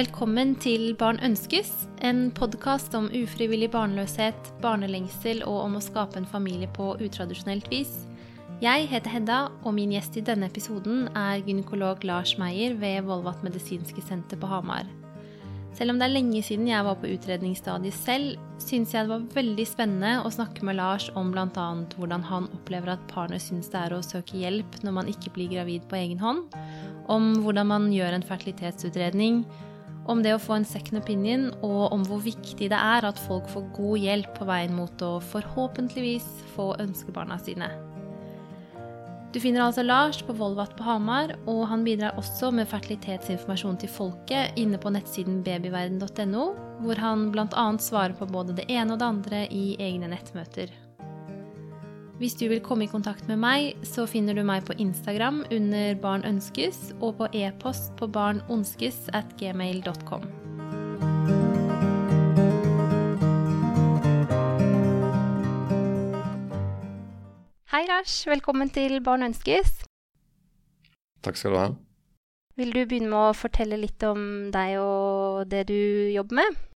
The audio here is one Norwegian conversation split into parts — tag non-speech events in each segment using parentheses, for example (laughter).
Velkommen til Barn ønskes, en podkast om ufrivillig barnløshet, barnelengsel og om å skape en familie på utradisjonelt vis. Jeg heter Hedda, og min gjest i denne episoden er gynekolog Lars Meyer ved Volvat medisinske senter på Hamar. Selv om det er lenge siden jeg var på utredningsstadiet selv, syns jeg det var veldig spennende å snakke med Lars om bl.a. hvordan han opplever at partner syns det er å søke hjelp når man ikke blir gravid på egen hånd, om hvordan man gjør en fertilitetsutredning, om det å få en second opinion, og om hvor viktig det er at folk får god hjelp på veien mot å forhåpentligvis få ønskebarna sine. Du finner altså Lars på Volvat på Hamar, og han bidrar også med fertilitetsinformasjon til folket inne på nettsiden babyverden.no, hvor han bl.a. svarer på både det ene og det andre i egne nettmøter. Hvis du vil komme i kontakt med meg, så finner du meg på Instagram under Barn ønskes, og på e-post på barnonskes at gmail.com. Hei, Lars. Velkommen til Barn ønskes. Takk skal du ha. Vil du begynne med å fortelle litt om deg og det du jobber med?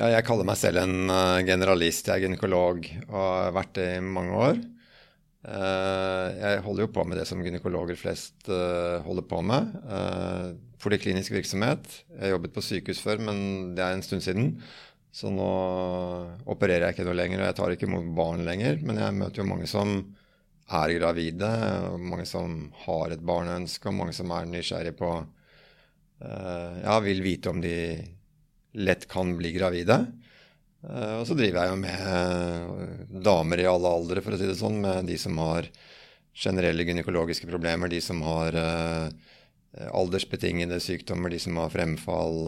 Ja, jeg kaller meg selv en uh, generalist. Jeg er gynekolog og har vært det i mange år. Uh, jeg holder jo på med det som gynekologer flest uh, holder på med. Poliklinisk virksomhet. Jeg har jobbet på sykehus før, men det er en stund siden. Så nå opererer jeg ikke noe lenger, og jeg tar ikke imot barn lenger. Men jeg møter jo mange som er gravide, og mange som har et barneønske, og mange som er nysgjerrige på Ja, vil vite om de lett kan bli gravide. Eh, og så driver jeg jo med eh, damer i alle aldre, for å si det sånn, med de som har generelle gynekologiske problemer, de som har uh, aldersbetingede sykdommer, de som har fremfall.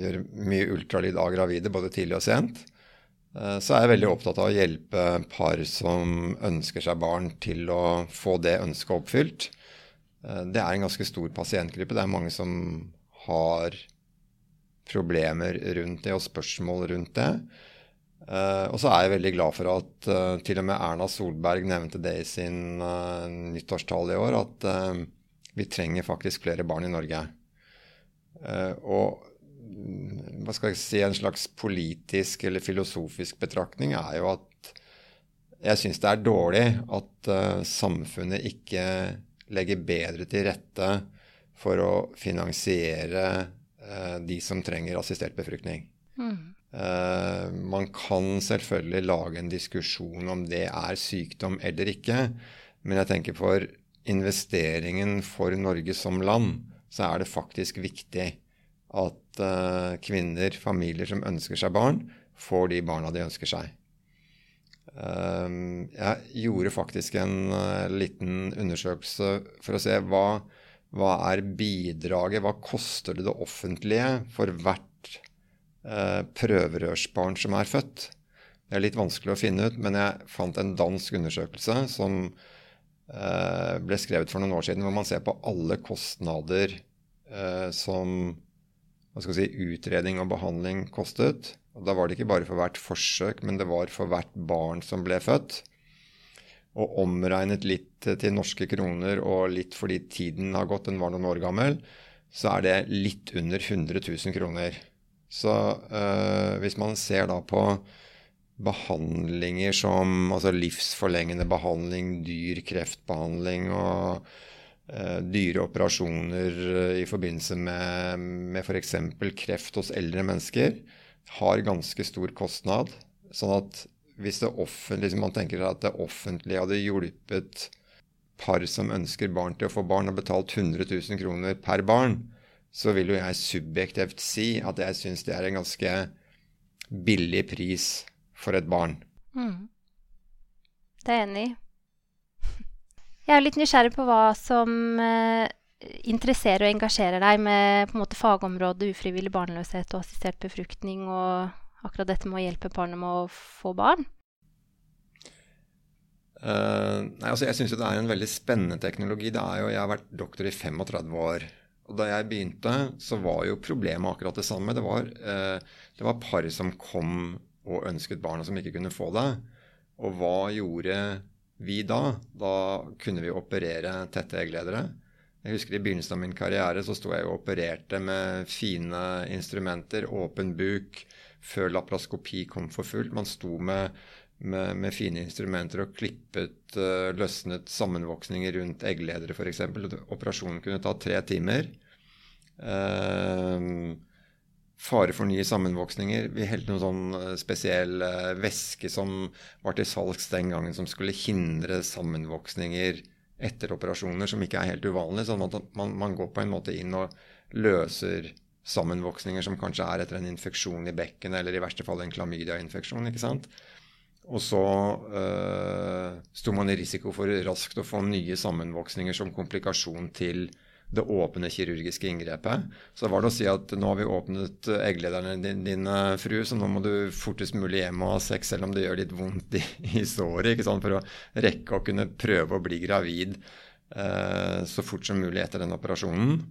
Gjør mye ultralyd av gravide, både tidlig og sent. så er jeg veldig opptatt av å hjelpe par som ønsker seg barn, til å få det ønsket oppfylt. det er en ganske stor pasientgruppe. Det er mange som har problemer rundt det og spørsmål rundt det. Uh, og så er jeg veldig glad for at uh, til og med Erna Solberg nevnte det i sin uh, nyttårstale i år, at vi trenger faktisk flere barn i Norge. og hva skal jeg si, en slags politisk eller filosofisk betraktning er jo at jeg syns det er dårlig at samfunnet ikke legger bedre til rette for å finansiere de som trenger assistert befruktning. Mm. Uh, man kan selvfølgelig lage en diskusjon om det er sykdom eller ikke, men jeg tenker for investeringen for Norge som land, så er det faktisk viktig at uh, kvinner, familier som ønsker seg barn, får de barna de ønsker seg. Jeg gjorde faktisk en liten undersøkelse for å se hva hva er bidraget, hva koster det det offentlige for hvert eh, prøverørsbarn som er født? Det er litt vanskelig å finne ut, men jeg fant en dansk undersøkelse som eh, ble skrevet for noen år siden, hvor man ser på alle kostnader eh, som si, utredning og behandling kostet. Og da var det ikke bare for hvert forsøk, men det var for hvert barn som ble født og omregnet litt til norske kroner og litt fordi tiden har gått, den var noen år gammel, så er det litt under 100 000 kroner. Så øh, hvis man ser da på behandlinger som altså livsforlengende behandling, dyr kreftbehandling og øh, dyre operasjoner i forbindelse med, med f.eks. kreft hos eldre mennesker, har ganske stor kostnad. Sånn at hvis det offentlige, liksom man tenker at det offentlige hadde hjulpet par som ønsker barn til å få barn, og betalt 100 000 kroner per barn, så vil jo jeg subjektivt si at jeg syns det er en ganske billig pris for et barn. Mm. Det er jeg enig i. (laughs) Jeg er litt nysgjerrig på hva som eh, interesserer og engasjerer deg med på en måte fagområdet ufrivillig barnløshet og assistert befruktning og akkurat dette med å hjelpe parene med å få barn? Uh, nei, altså Jeg syns det er en veldig spennende teknologi. Det er jo, Jeg har vært doktor i 35 år. Og Da jeg begynte, så var jo problemet akkurat det samme. Det var, uh, det var par som kom og ønsket barn, og som ikke kunne få det. Og hva gjorde vi da? Da kunne vi operere tette eggledere. Jeg husker I begynnelsen av min karriere så sto jeg og opererte med fine instrumenter, åpen buk, før laparoskopi kom for fullt. Man sto med, med, med fine instrumenter og klippet, uh, løsnet sammenvoksninger rundt eggledere f.eks. Operasjonen kunne ta tre timer. Uh, fare for nye sammenvoksninger. Vi helte noen sånn spesiell uh, væske som var til salgs den gangen, som skulle hindre sammenvoksninger etter operasjoner, som ikke er helt uvanlig. sånn at man, man, går på en måte inn og løser sammenvoksninger som kanskje er etter en infeksjon i bekkenet, eller i verste fall en klamydia-infeksjon. ikke sant? Og så øh, sto man i risiko for raskt å få nye sammenvoksninger som komplikasjon til det åpne kirurgiske inngrepet. Så var det å si at nå har vi åpnet egglederne dine, din, fru, så nå må du fortest mulig hjem og ha sex, selv om det gjør litt vondt i, i såret, ikke sant? for å rekke å kunne prøve å bli gravid øh, så fort som mulig etter den operasjonen.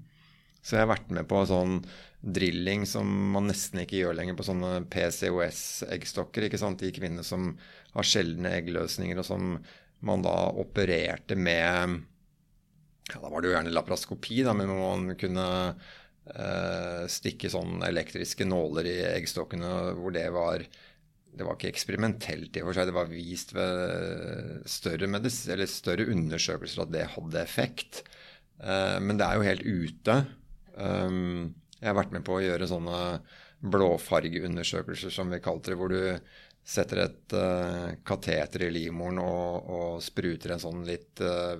Så jeg har vært med på sånn drilling som man nesten ikke gjør lenger på sånne PCOS-eggstokker. ikke sant? De kvinner som har sjeldne eggløsninger, og som man da opererte med ja, Da var det jo gjerne laparoskopi, da, men man kunne eh, stikke sånn elektriske nåler i eggstokkene hvor det var det var ikke eksperimentelt i og for seg, det var vist ved større, medis, større undersøkelser at det hadde effekt. Eh, men det er jo helt ute. Um, jeg har vært med på å gjøre sånne blåfargeundersøkelser, som vi kalte det, hvor du setter et uh, kateter i livmoren og, og, spruter en sånn litt uh,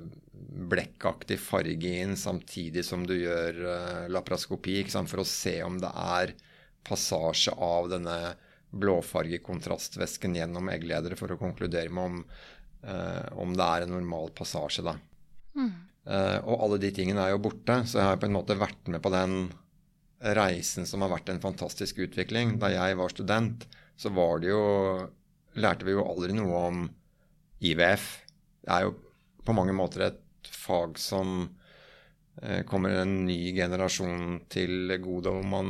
blekkaktig farge inn samtidig som du gjør uh, laparoskopi, for å se om det er passasje av denne blåfargekontrastvæsken gjennom eggledere, for å konkludere med om, om det er en normal passasje. da. Mm. Uh, og alle de tingene er jo borte, så jeg har på en måte vært med på den reisen som har vært en fantastisk utvikling. Da jeg var student, så var det jo lærte vi jo aldri noe om IVF. Det er jo på mange måter et fag som eh, kommer en ny generasjon til gode. Og man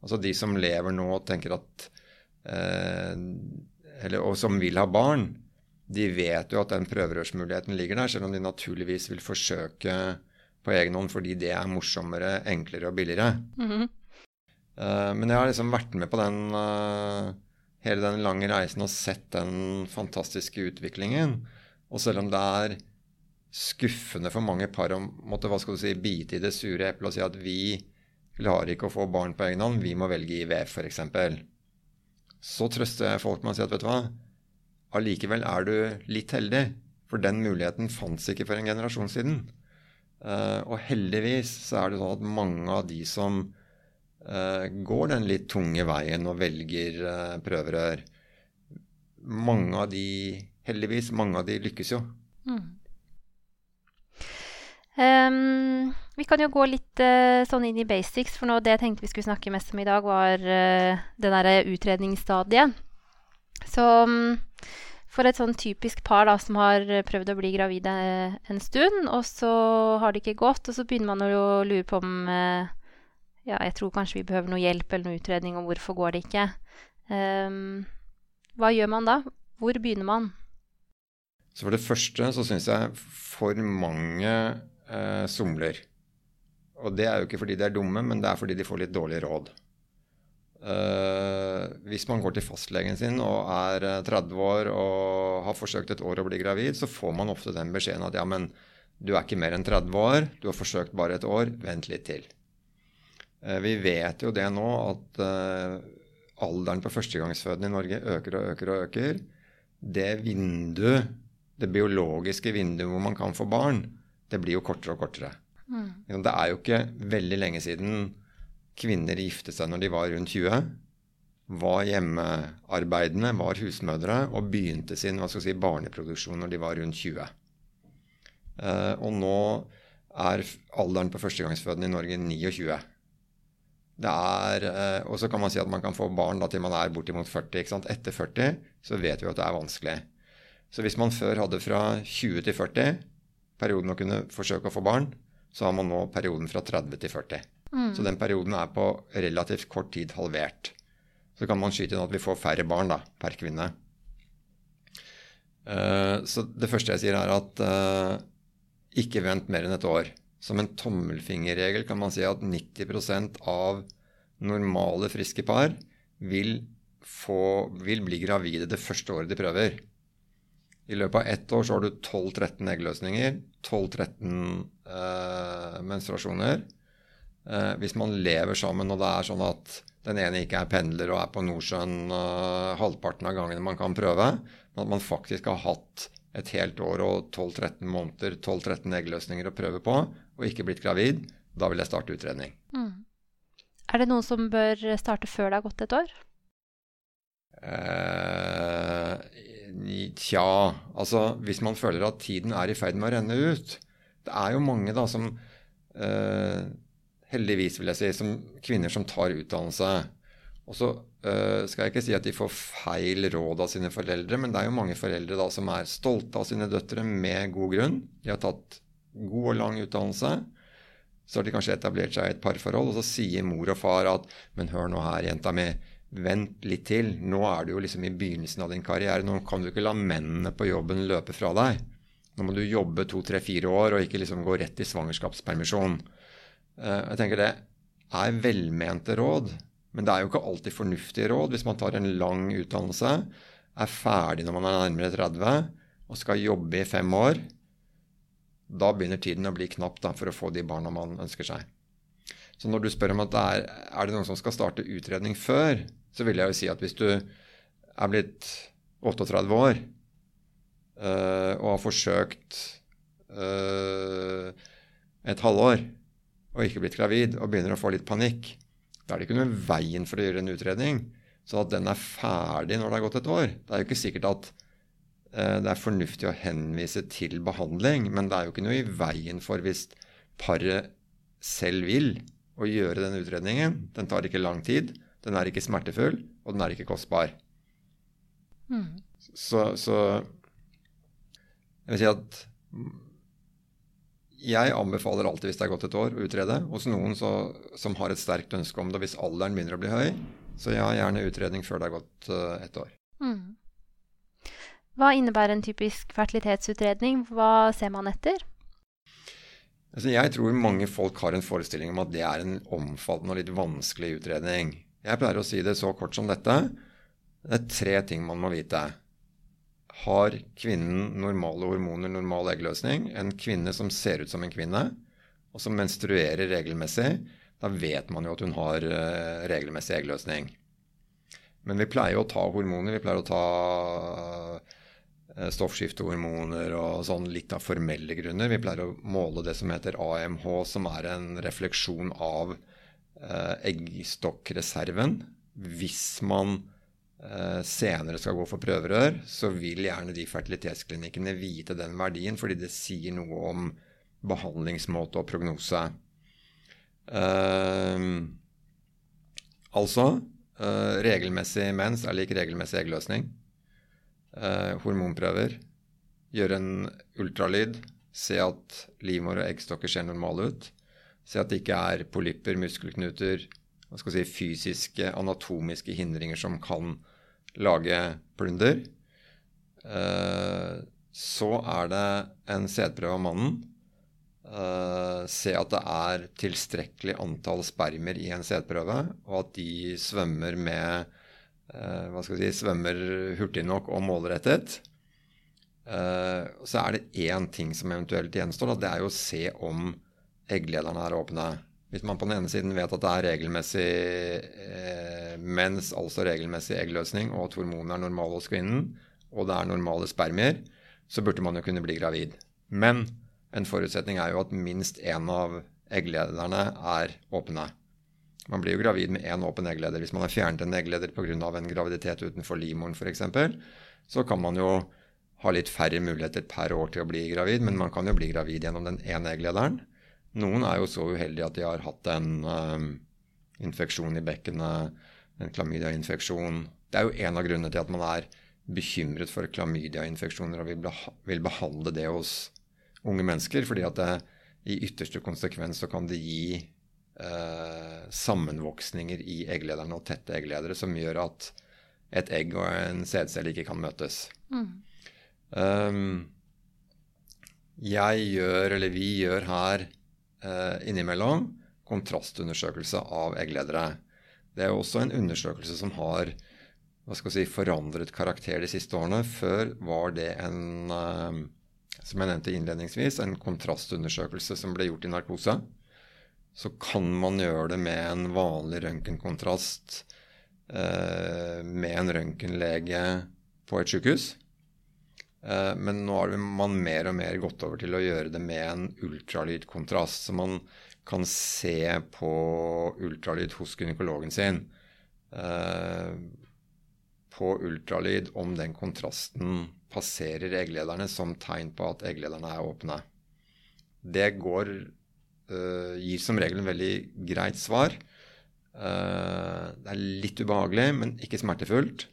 Altså de som lever nå og tenker at eh, eller, Og som vil ha barn, de vet jo at den prøverørsmuligheten ligger der, selv om de naturligvis vil forsøke på egen hånd fordi det er morsommere, enklere og billigere. Mm -hmm. uh, men jeg har liksom vært med på den uh, hele den lange reisen og sett den fantastiske utviklingen. Og selv om det er skuffende for mange par å måtte hva skal du si, bite i det sure eplet og si at vi klarer ikke å få barn på egen hånd, vi må velge IVF f.eks. Så trøster jeg folk med å si at vet du hva, allikevel er du litt heldig, for den muligheten fantes ikke for en generasjon siden. Uh, og heldigvis så er det sånn at mange av de som uh, går den litt tunge veien og velger uh, prøverør, mange av de Heldigvis, mange av de lykkes jo. Mm. Um, vi kan jo gå litt uh, sånn inn i basics, for nå det jeg tenkte vi skulle snakke mest om i dag, var uh, det derre utredningsstadiet. Så um, for et sånn typisk par da, som har prøvd å bli gravide uh, en stund, og så har det ikke gått, og så begynner man å lure på om Ja, jeg tror kanskje vi behøver noe hjelp eller noe utredning, og hvorfor går det ikke? Um, hva gjør man da? Hvor begynner man? Så For det første så syns jeg for mange eh, somler. Og det er jo ikke fordi de er dumme, men det er fordi de får litt dårlig råd. Uh, hvis man går til fastlegen sin og er 30 eh, år og har forsøkt et år å bli gravid, så får man ofte den beskjeden at ja, men du er ikke mer enn 30 år, du har forsøkt bare et år, vent litt til. Uh, vi vet jo det nå at uh, alderen på førstegangsfødende i Norge øker og øker og øker. Det vinduet, det biologiske vinduet hvor man kan få barn, det blir jo kortere og kortere. Mm. Det er jo ikke veldig lenge siden kvinner gifte seg når de var rundt 20. Var hjemmearbeidende, var husmødre og begynte sin si, barneproduksjon når de var rundt 20. Eh, og nå er alderen på førstegangsfødende i Norge 29. Det er, eh, og så kan man si at man kan få barn da, til man er bortimot 40. Etter 40 så vet vi at det er vanskelig. Så hvis man før hadde fra 20 til 40 perioden å kunne forsøke å få barn, så har man nå perioden fra 30 til 40. Mm. Så den perioden er på relativt kort tid halvert. Så kan man skyte inn at vi får færre barn da, per kvinne. Uh, så det første jeg sier, er at uh, ikke vent mer enn et år. som en tommelfingerregel kan man si at 90% av normale, friske par vil, få, vil bli gravide det første året de prøver. I løpet av ett år så har du 12-13 eggløsninger, 12-13 eh, menstruasjoner. Eh, hvis man lever sammen og det er sånn at den ene ikke er pendler og er på Nordsjøen eh, halvparten av gangene man kan prøve, men at man faktisk har hatt et helt år og 12-13 måneder, 12-13 eggløsninger å prøve på, og ikke blitt gravid, da vil jeg starte utredning. Mm. Er det noen som bør starte før det har gått et år? Eh, tja, altså hvis man føler at tiden er i ferd med å renne ut Det er jo mange da som eh, Heldigvis, vil jeg si, som kvinner som tar utdannelse. Og så uh, skal jeg ikke si at de får feil råd av sine foreldre, men det er jo mange foreldre da som er stolte av sine døtre med god grunn. De har tatt god og lang utdannelse. Så har de kanskje etablert seg i et parforhold, og så sier mor og far at Men hør nå her, jenta mi. Vent litt til. Nå er du jo liksom i begynnelsen av din karriere. Nå kan du ikke la mennene på jobben løpe fra deg. Nå må du jobbe to, tre, fire år og ikke liksom gå rett i svangerskapspermisjon. Uh, jeg tenker det er velmente råd, men det er jo ikke alltid fornuftige råd. Hvis man tar en lang utdannelse, er ferdig når man er nærmere 30 og skal jobbe i fem år, da begynner tiden å bli knapp da, for å få de barna man ønsker seg. Så når du spør om at det er, er det noen som skal starte utredning før, så vil jeg jo si at hvis du er blitt 38 år øh, og har forsøkt øh, et halvår og ikke blitt gravid og begynner å få litt panikk, da er det ikke noe veien for å gjøre en utredning. Så at den er ferdig når det har gått et år. Det er jo ikke sikkert at Eh, det er fornuftig å henvise til behandling, men det er jo ikke noe i veien for hvis paret selv vil å gjøre den utredningen. Den tar ikke lang tid, den er ikke smertefull, og den er ikke kostbar. Mm. Så, så, jeg vil si at jeg anbefaler alltid, hvis det er gått et år, å utrede. Hos noen så, som har et sterkt ønske om det hvis alderen begynner å bli høy. Så ja, gjerne utredning før det er gått uh, et år. Mm. Hva innebærer en typisk fertilitetsutredning? Hva ser man etter? Altså, jeg tror mange folk har en forestilling om at det er en omfattende og litt vanskelig utredning. Jeg pleier å si det så kort som dette. Det er tre ting man må vite. Har kvinnen normale hormoner, normal eggløsning? En kvinne som ser ut som en kvinne, og som menstruerer regelmessig, da vet man jo at hun har uh, regelmessig eggløsning. Men vi pleier å ta hormoner. Vi pleier å ta Eh, stoffskiftehormoner og sånn litt av formelle grunner. Vi pleier å måle det som heter AMH, som er en refleksjon av eh, eggstokkreserven. Hvis man eh, senere skal gå for prøverør, så vil gjerne de fertilitetsklinikkene vite den verdien, fordi det sier noe om behandlingsmåte og prognose. Uh, altså uh, regelmessig mens er lik regelmessig eggløsning. Uh, hormonprøver, gjøre en ultralyd, se at livmor og eggstokker ser normale ut, se at det ikke er polypper, muskelknuter, hva skal si, fysiske, anatomiske hindringer som kan lage plunder. Eh, så er det en sædprøve av mannen. Uh, se at det er tilstrekkelig antall spermer i en sædprøve, og at de svømmer med Eh, hva skal jeg si, svømmer hurtig nok og målrettet. Eh, så er det én ting som eventuelt gjenstår. Det er jo å se om egglederne er åpne. Hvis man på den ene siden vet at det er regelmessig eh, mens, altså regelmessig eggløsning, og at hormonene er normale hos kvinnen, og det er normale spermier, så burde man jo kunne bli gravid. Men en forutsetning er jo at minst én av egglederne er åpne. Man blir jo gravid med én åpen eggleder. Hvis man har fjernet en eggleder pga. en graviditet utenfor livmoren f.eks., så kan man jo ha litt færre muligheter per år til å bli gravid, men man kan jo bli gravid gjennom den ene egglederen. Noen er jo så uheldige at de har hatt en um, infeksjon i bekkenet, en klamydiainfeksjon. Det er jo en av grunnene til at man er bekymret for klamydiainfeksjoner og vil, vil behandle det hos unge mennesker, fordi at det, i ytterste konsekvens så kan det gi eh, sammenvoksninger i egglederne og tette eggledere som gjør at et egg og en sædcelle ikke kan møtes. Mm. Um, jeg gjør, eller vi gjør her, innimellom kontrastundersøkelse av eggledere. Det er også en undersøkelse som har si, forandret karakter de siste årene. Før var det en, eh, som jeg nevnte innledningsvis, en kontrastundersøkelse som ble gjort i narkose. Så kan man gjøre det med en vanlig røntgenkontrast eh, med en røntgenlege på et sykehus. Eh, men nå har man mer og mer gått over til å gjøre det med en ultralydkontrast. Så man kan se på ultralyd hos gynekologen sin eh, på ultralyd om den kontrasten passerer egglederne som tegn på at egglederne er åpne. Det går, uh, gir som regel en veldig greit svar. Det er litt ubehagelig, men ikke smertefullt.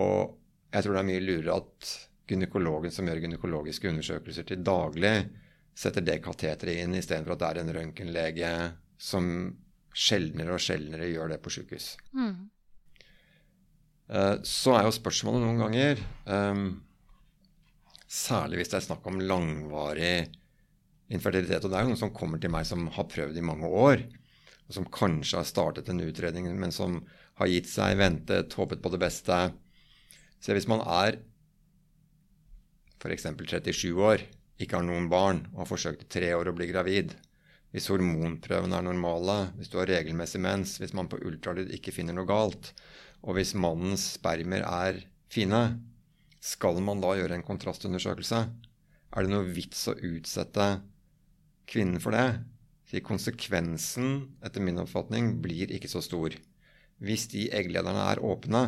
Og jeg tror det er mye lurere at gynekologen som gjør gynekologiske undersøkelser til daglig, setter det kateteret inn istedenfor at det er en røntgenlege som sjeldnere og sjeldnere gjør det på sykehus. Mm. Eh, så er jo spørsmålet noen ganger, um, særlig hvis det er snakk om langvarig infertilitet Og det er jo noen som kommer til meg som har prøvd i mange år, og som kanskje har startet en utredning, men som har gitt seg, ventet, håpet på det beste. Så hvis man er f.eks. 37 år, ikke har noen barn og har forsøkt i tre år å bli gravid, hvis hormonprøvene er normale, hvis du har regelmessig mens, hvis man på ultralyd ikke finner noe galt, og hvis mannens spermer er fine, skal man da gjøre en kontrastundersøkelse? Er det noe vits å utsette kvinnen for det? Så konsekvensen, etter min oppfatning, blir ikke så stor. Hvis de egglederne er åpne,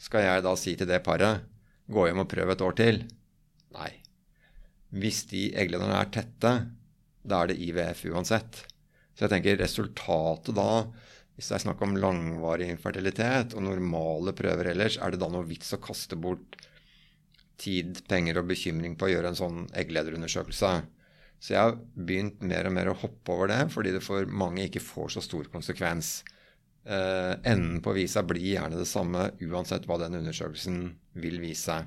skal jeg da si til det paret gå hjem og prøv et år til? Nei. Hvis de egglederne er tette, da er det IVF uansett. Så jeg tenker resultatet da hvis det er snakk om langvarig infertilitet og normale prøver ellers, er det da noe vits å kaste bort tid, penger og bekymring på å gjøre en sånn egglederundersøkelse? Så jeg har begynt mer og mer å hoppe over det, fordi det for mange ikke får så stor konsekvens. Eh, enden på visa blir gjerne det samme uansett hva den undersøkelsen vil vise.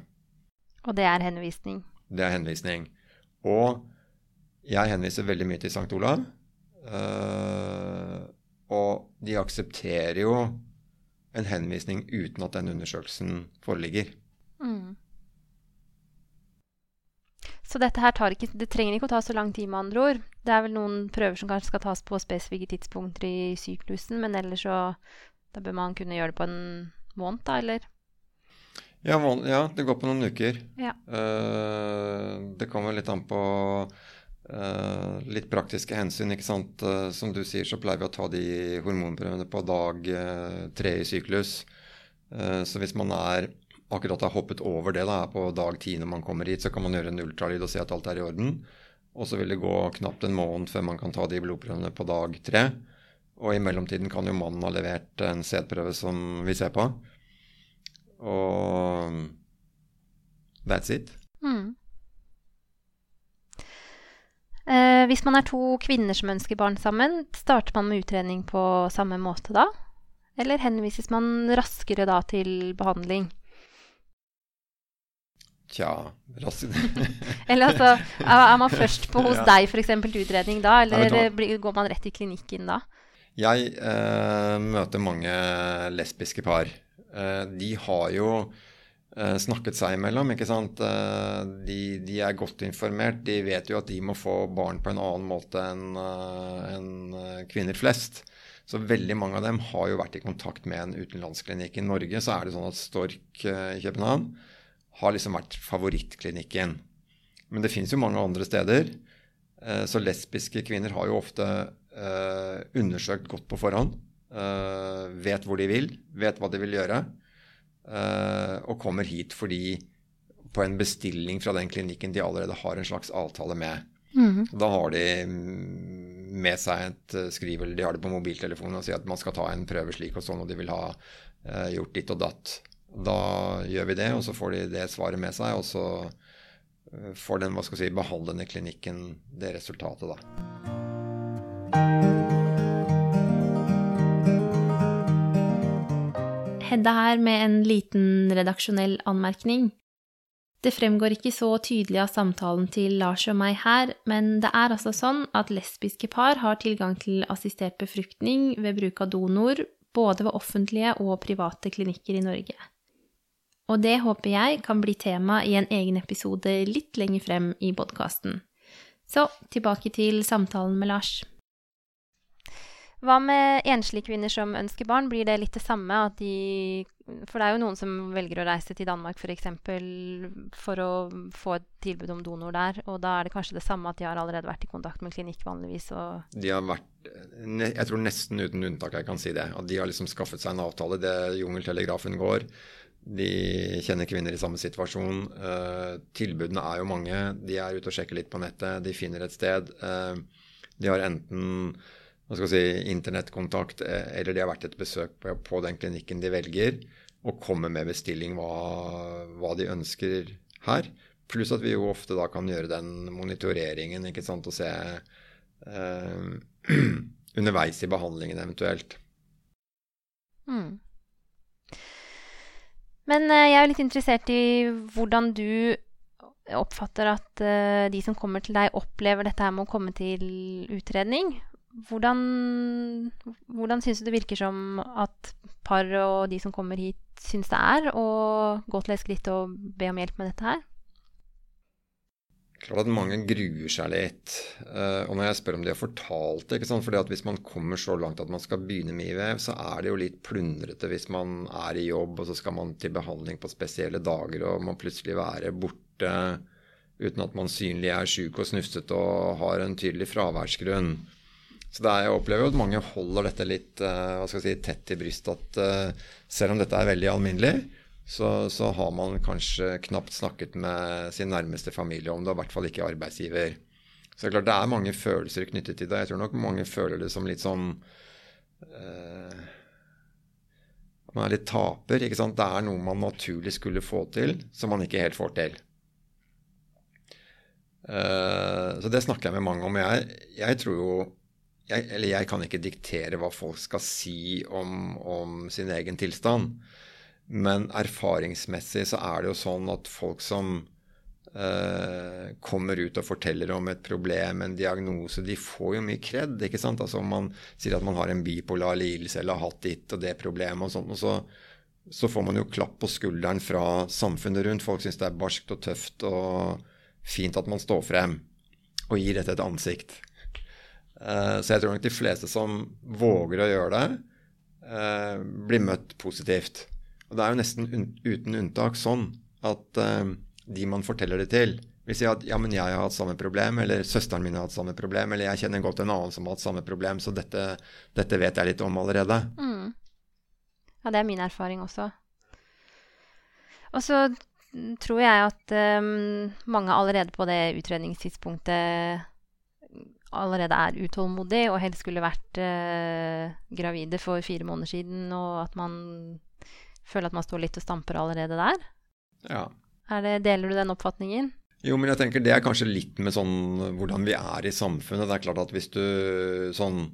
Og det er henvisning? Det er henvisning. Og jeg henviser veldig mye til St. Olav. Eh, og de aksepterer jo en henvisning uten at den undersøkelsen foreligger. Mm. Så dette her tar ikke, det trenger ikke å ta så lang tid, med andre ord. Det er vel noen prøver som kanskje skal tas på spesifikke tidspunkter i syklusen, men ellers så da bør man kunne gjøre det på en måned, da, eller? Ja, ja det går på noen uker. Ja. Uh, det kommer litt an på Uh, litt praktiske hensyn. ikke sant? Uh, som du sier, så pleier vi å ta de hormonprøvene på dag tre i syklus. så hvis man er akkurat har hoppet over det, da, på dag ti når man kommer hit, så kan man gjøre en ultralyd og se at alt er i orden. Og så vil det gå knapt en måned før man kan ta de blodprøvene på dag tre. Og i mellomtiden kan jo mannen ha levert en sædprøve som vi ser på. Og that's it. Mm. Eh, hvis man er to kvinner som ønsker barn sammen, starter man med utredning på samme måte da? Eller henvises man raskere da til behandling? Tja (laughs) Eller altså, er man først på hos ja. deg f.eks. til utredning da, eller går man rett i klinikken da? Jeg eh, møter mange lesbiske par. Eh, de har jo Eh, snakket seg imellom. ikke sant? Eh, de, de, er godt informert. De vet jo at de må få barn på en annen måte enn eh, en kvinner flest. Så veldig mange av dem har jo vært i kontakt med en utenlandsklinikk. I Norge så er det sånn at Stork i København har liksom vært favorittklinikken. Men det fins jo mange andre steder. Så lesbiske kvinner har jo ofte undersøkt godt på forhånd. Vet hvor de vil, vet hva de vil gjøre. Eh, og kommer hit fordi på en bestilling fra den klinikken de allerede har en slags avtale med. Mm. Da har de med seg et eh, skriv, eller de har det på mobiltelefonen og sier at man skal ta en prøve slik og sånn, og de vil ha gjort ditt og datt. Da gjør vi det, og så får de det svaret med seg, og så uh, får den hva skal si, behandlende klinikken det resultatet, da. Hedda her med en liten redaksjonell anmerkning. Det fremgår ikke så tydelig av samtalen til Lars og meg her, men det er altså sånn at lesbiske par har tilgang til assistert befruktning ved bruk av donor, både ved offentlige og private klinikker i Norge. Og det håper jeg kan bli tema i en egen episode litt lenger frem i podkasten. Så tilbake til samtalen med Lars. Hva med enslige kvinner som ønsker barn? Blir det litt det samme? At de, for det er jo noen som velger å reise til Danmark f.eks. For, for å få et tilbud om donor der. Og da er det kanskje det samme at de har allerede vært i kontakt med klinikk vanligvis. de har vært, jeg tror nesten uten unntak jeg kan si det. At de har liksom skaffet seg en avtale. Det jungeltelegrafen går. De kjenner kvinner i samme situasjon. Uh, tilbudene er jo mange. De er ute og sjekker litt på nettet. De finner et sted. Uh, de har enten si, internettkontakt, eh, eller de har vært et besøk på, på den klinikken de velger, og kommer med bestilling hva, hva, de ønsker her. Pluss at vi jo ofte da kan gjøre den monitoreringen ikke sant, og se eh, (clears throat) underveis i behandlingen eventuelt. Mm. Men eh, jeg er litt interessert i hvordan du oppfatter at uh, de som kommer til deg, opplever dette her med å komme til utredning. Hvordan, hvordan syns du det virker som at par og de som kommer hit, syns det er å gå til et skritt og be om hjelp med dette her? Klart at mange gruer seg litt. Uh, og når jeg spør om de har fortalt det? Fordi at Hvis man kommer så langt at man skal begynne med IVF, så er det jo litt plundrete hvis man er i jobb og så skal man til behandling på spesielle dager og man plutselig være borte uten at man synlig er syk og snufsete og har en tydelig fraværsgrunn. Så er, jeg opplever jo at mange holder dette litt uh, si, tett i brystet. At uh, selv om dette er veldig alminnelig, så, så, har man kanskje knapt snakket med sin nærmeste familie om det, og i hvert fall ikke arbeidsgiver. Så det er klart det er mange følelser knyttet til det. Jeg tror nok mange føler det som litt sånn uh, Man er litt taper. ikke sant? Det er noe man naturlig skulle få til, som man ikke helt får til. Uh, så det snakker jeg med mange om. Jeg, jeg tror jo jeg, eller jeg kan ikke diktere hva folk skal si om, om, sin egen tilstand. Men erfaringsmessig så er det jo sånn at folk som eh, kommer ut og forteller om et problem, en diagnose, de får jo mye kred. ikke sant? Altså Om man sier at man har en bipolar lidelse eller har hatt ditt og det problemet og sånt, og så, så får man jo klapp på skulderen fra samfunnet rundt. Folk syns det er barskt og tøft og fint at man står frem og gir dette et ansikt. Eh, så jeg tror nok de fleste som våger å gjøre det, eh, blir møtt positivt. Og det er jo nesten uten unntak sånn at eh, de man forteller det til, vil si at ja, men jeg har hatt samme problem, eller søsteren min har hatt samme problem, eller jeg kjenner godt en annen som har hatt samme problem, så dette, dette vet jeg litt om allerede. Mm. Ja, det er min erfaring også. Og så tror jeg at um, mange allerede på det utredningstidspunktet allerede er utålmodig og helst skulle vært uh, gravide for fire måneder siden, og at man føler at man står litt og stamper allerede der? Ja. Det, deler du den oppfatningen? Jo, men jeg tenker det er kanskje litt med sånn hvordan vi er i samfunnet. Det er klart at hvis du sånn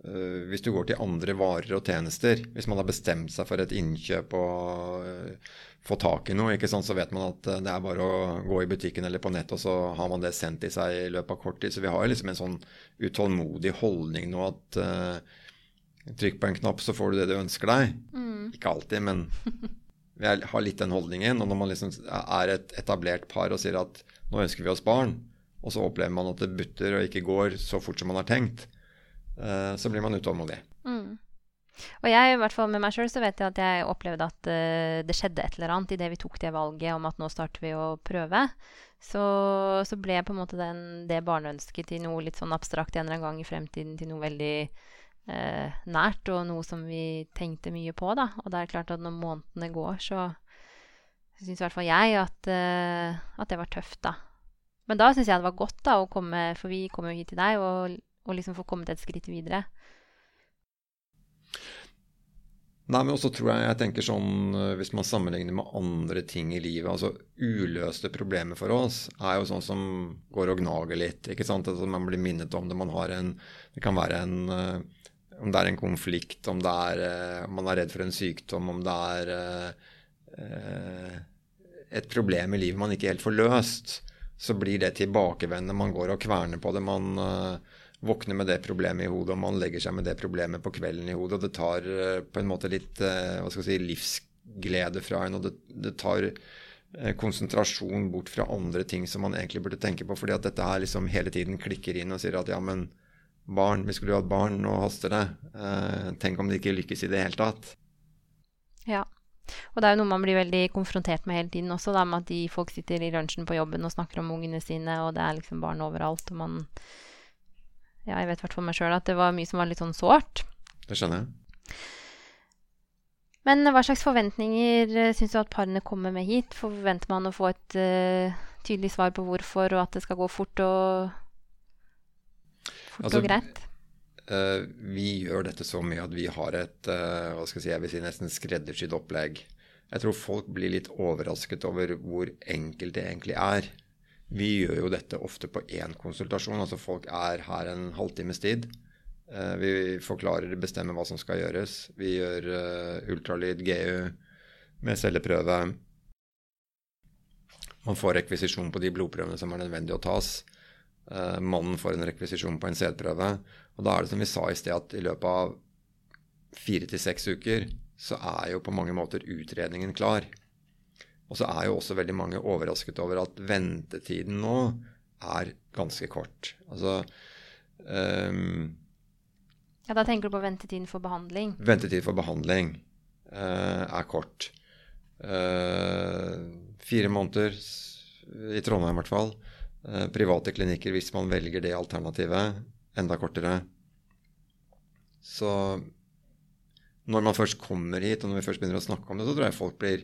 Uh, Hvis du går til andre varer og tjenester, hvis man har bestemt seg for et innkjøp og uh, få tak i noe, sant? så vet man at eh, det er bare å gå i butikken eller på nett, og så har man det sendt i seg i løpet av kort tid. Så vi har liksom en sånn utålmodig holdning nå at trykk på en knapp, så får du det du ønsker deg. Mm. Ikke alltid, men (laughs) vi har litt den holdningen. Og når man liksom er et etablert par og sier at nå ønsker vi oss barn, og så opplever man at det butter og ikke går så fort som man har tenkt, uh, så blir man utålmodig. Mm. Og jeg, i hvert fall med meg sjøl, så vet jeg at jeg opplevde at uh, det skjedde et eller annet idet vi tok det valget om at nå starter vi å prøve. Så, så ble på en måte den, det barneønsket til noe litt sånn abstrakt en eller annen gang i fremtiden til noe veldig uh, nært, og noe som vi tenkte mye på, da. Og det er klart at når månedene går, så syns i hvert fall jeg at, eh, at, det var tøft, da. Men da syns jeg det var godt da å komme, for vi kom jo hit til deg, og, og liksom få kommet et skritt videre. Nei, men også tror jeg jeg tenker sånn eh, Hvis man sammenligner med andre ting i livet altså Uløste problemer for oss er jo sånn som går og gnager litt. ikke sant? Altså, man blir minnet om det. Man har en, det kan være en uh, Om det er en konflikt, om er om, man er redd for en sykdom, om det er eh, et problem i livet man ikke helt får løst, så blir det tilbakevendende. Man går og kverner på det. Man eh, våkner med det problemet i hodet, og man legger seg med det problemet på kvelden i hodet. Og det tar eh, på en måte litt uh, hva skal si, livsglede fra en, og det, det tar konsentrasjon bort fra andre ting som man egentlig burde tenke på. Fordi at dette her liksom hele tiden klikker inn og sier at ja, men barn, vi skulle jo hatt barn, nå haster det. tenk om det ikke lykkes i det hele tatt. Ja. Og det er jo noe man blir veldig konfrontert med hele tiden også, da, med at de folk sitter i lunsjen på jobben og snakker om ungene sine, og det er liksom barn overalt, og man Ja, jeg vet i hvert fall meg sjøl at det var mye som var litt sånn sårt. Det skjønner jeg. Men hva slags forventninger uh, syns du at parene kommer med hit? Forventer man å få et uh, tydelig svar på hvorfor, og at det skal gå fort og, fort altså, og greit? Uh, vi gjør dette så mye at vi har et uh, hva skal jeg si, jeg vil si nesten skreddersydd opplegg. Jeg tror folk blir litt overrasket over hvor enkelt det egentlig er. Vi gjør jo dette ofte på én konsultasjon. altså Folk er her en halvtimes tid. Uh, vi forklarer, bestemmer hva som skal gjøres. Vi gjør ultralyd, GU med celleprøve. Man får rekvisisjon på de blodprøvene som er nødvendig å tas. Uh, mannen får en rekvisisjon på en sædprøve. Og da er det som vi sa i sted, at i løpet av fire til seks uker så er jo på mange måter utredningen klar. Og så er jo også veldig mange overrasket over at ventetiden nå er ganske kort. Altså um, Ja, da tenker du på ventetiden for behandling? Ventetid for behandling uh, er kort. Uh, fire måneder i Trondheim i hvert fall. Eh, private klinikker hvis man velger det alternativet. Enda kortere. Så når man først kommer hit, og når vi først begynner å snakke om det, så tror jeg folk blir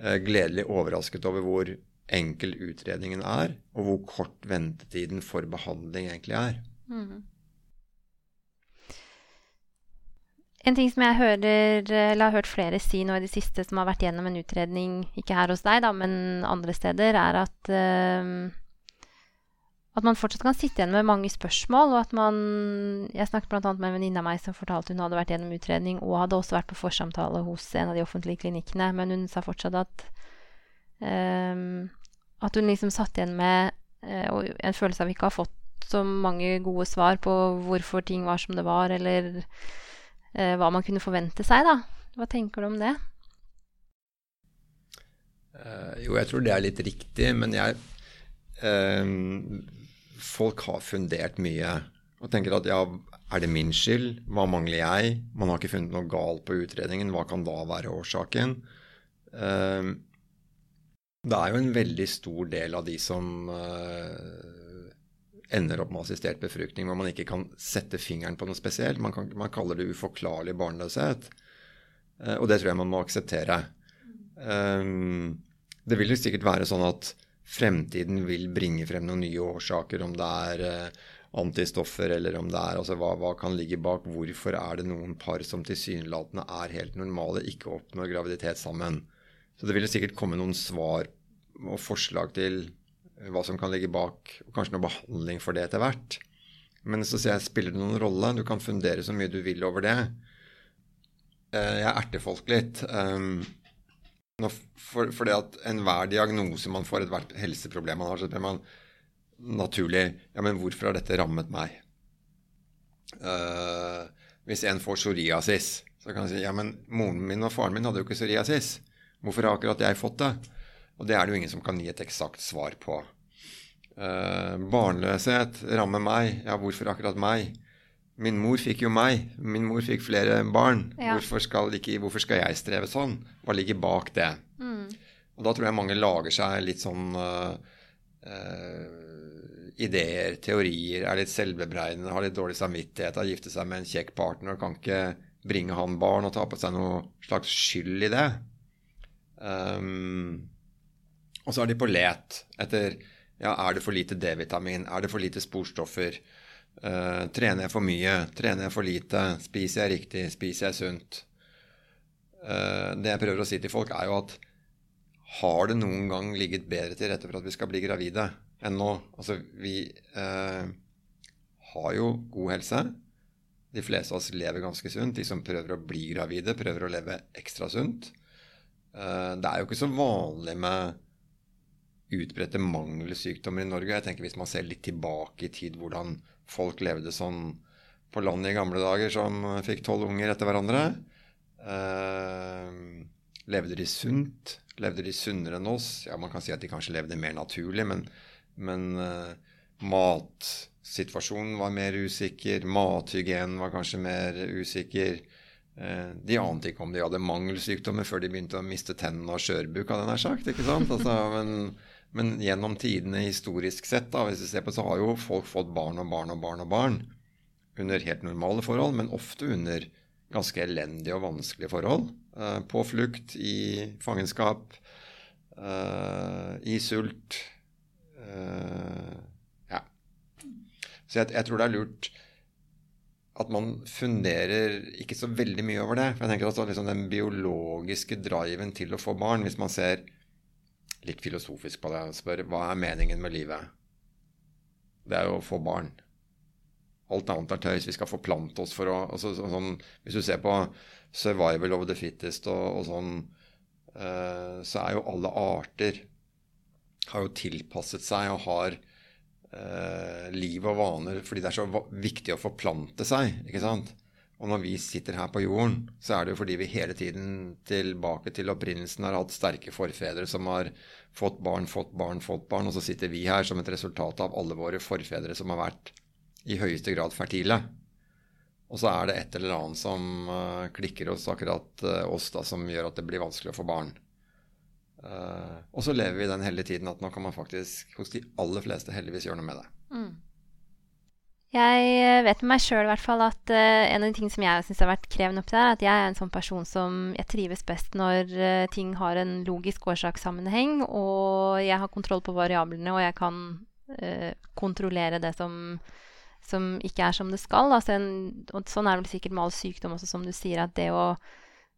eh, gledelig overrasket over hvor enkel utredningen er, og hvor kort ventetiden for behandling egentlig er. Mm. En ting som jeg hører, eller har hørt flere si nå i det siste, som har vært gjennom en utredning, ikke her hos deg, da, men andre steder, er at uh, at man fortsatt kan sitte igjen med mange spørsmål, og at man Jeg snakket bl.a. med en venninne av meg som fortalte hun hadde vært gjennom utredning og hadde også vært på forsamtale hos en av de offentlige klinikkene, men hun sa fortsatt at um, At hun liksom satt igjen med uh, en følelse av ikke å ha fått så mange gode svar på hvorfor ting var som det var, eller uh, hva man kunne forvente seg, da. Hva tenker du om det? Uh, jo, jeg tror det er litt riktig, men jeg folk har fundert mye og tenker at ja, er det min skyld? Hva mangler jeg? Man har ikke funnet noe galt på utredningen. Hva kan da være årsaken? Uh, det er jo en veldig stor del av de som uh, ender opp med assistert befruktning hvor man ikke kan sette fingeren på noe spesielt. Man, kan, man kaller det uforklarlig barnløshet. Uh, og det tror jeg man må akseptere. Um, det vil jo sikkert være sånn at fremtiden vil bringe frem noen nye årsaker, om det er eh, antistoffer eller om det er altså hva, hva, kan ligge bak. Hvorfor er det noen par som tilsynelatende er helt normale, ikke oppnår graviditet sammen? Så det vil sikkert komme noen svar og forslag til hva som kan ligge bak, og kanskje noe behandling for det etter hvert. Men så sier jeg, spiller det noen rolle? Du kan fundere så mye du vil over det. Eh, jeg erter folk litt. For, for det at enhver diagnose man får, ethvert helseproblem man har, så blir man naturlig Ja, men hvorfor har dette rammet meg? Uh, hvis en får psoriasis, så kan man si ja, men moren min og faren min hadde jo ikke psoriasis. Hvorfor har akkurat jeg fått det? Og det er det jo ingen som kan gi et eksakt svar på. Uh, barnløshet rammer meg. Ja, hvorfor akkurat meg? Min mor fikk jo meg. Min mor fikk flere barn. Ja. Hvorfor, skal ikke, hvorfor, skal jeg streve sånn? Hva ligger bak det? Mm. Og da tror jeg mange lager seg litt sånn uh, uh, ideer, teorier, er litt selvbebreidende, har litt dårlig samvittighet, har giftet seg med en kjekk partner og kan ikke bringe han barn og ta på seg noe slags skyld i det. Um, og så er de på let etter ja, er det for lite D-vitamin, er det for lite sporstoffer? Uh, trener jeg for mye? Trener jeg for lite? Spiser jeg riktig? Spiser jeg sunt? Uh, det jeg prøver å si til folk, er jo at har det noen gang ligget bedre til rette for at vi skal bli gravide enn nå? Altså, vi uh, har jo god helse. De fleste av oss lever ganske sunt. De som prøver å bli gravide, prøver å leve ekstra sunt. Eh, det er jo ikke så vanlig med utbredte mangelsykdommer i Norge. Jeg tenker Hvis man ser litt tilbake i tid, hvordan folk levde sånn på landet i gamle dager, som fikk tolv unger etter hverandre. Eh, levde de sunt? Levde de sunnere enn oss? Ja, Man kan si at de kanskje levde mer naturlig, men, men eh, matsituasjonen var mer usikker. Mathygienen var kanskje mer usikker. Eh, de ante ikke om de hadde mangelsykdommer før de begynte å miste tennene og skjørbuk, hadde jeg nær sagt. ikke sant? Altså, men, men, gjennom tidene historisk sett, da, hvis vi ser på, så har jo folk fått barn og barn og barn og barn under helt normale forhold, men ofte under ganske elendige og vanskelige forhold. Eh, på flukt, i fangenskap, eh, i sult. Eh, ja. Så jeg, jeg tror det er lurt at man funderer ikke så veldig mye over det. For jeg tenker at liksom Den biologiske driven til å få barn, hvis man ser litt filosofisk på det og spør hva er meningen med livet, det er jo å få barn. Alt annet er tøys. Vi skal forplante oss for å altså, sånn, Hvis du ser på 'survival of the fittest' og, og sånn, uh, så er jo alle arter har jo tilpasset seg og har uh, liv og vaner fordi det er så viktig å forplante seg. ikke sant? Og når vi sitter her på jorden, så er det jo fordi vi hele tiden tilbake til opprinnelsen har hatt sterke forfedre som har fått barn, fått barn, fått barn, og så sitter vi her som et resultat av alle våre forfedre som har vært i høyeste grad fertile. Og så er det et eller annet som uh, klikker hos akkurat uh, oss da, som gjør at det blir vanskelig å få barn. Uh, og så lever vi den hele tiden at nå kan man faktisk hos de aller fleste heldigvis gjøre noe med det. Mm. Jeg vet med meg sjøl at uh, en av de tingene som jeg syns har vært krevende oppi der, er at jeg er en sånn person som jeg trives best når uh, ting har en logisk årsakssammenheng, og jeg har kontroll på variablene, og jeg kan uh, kontrollere det som, som, ikke er som det skal. Altså en, og sånn er det vel sikkert med all sykdom også, som du sier, at det å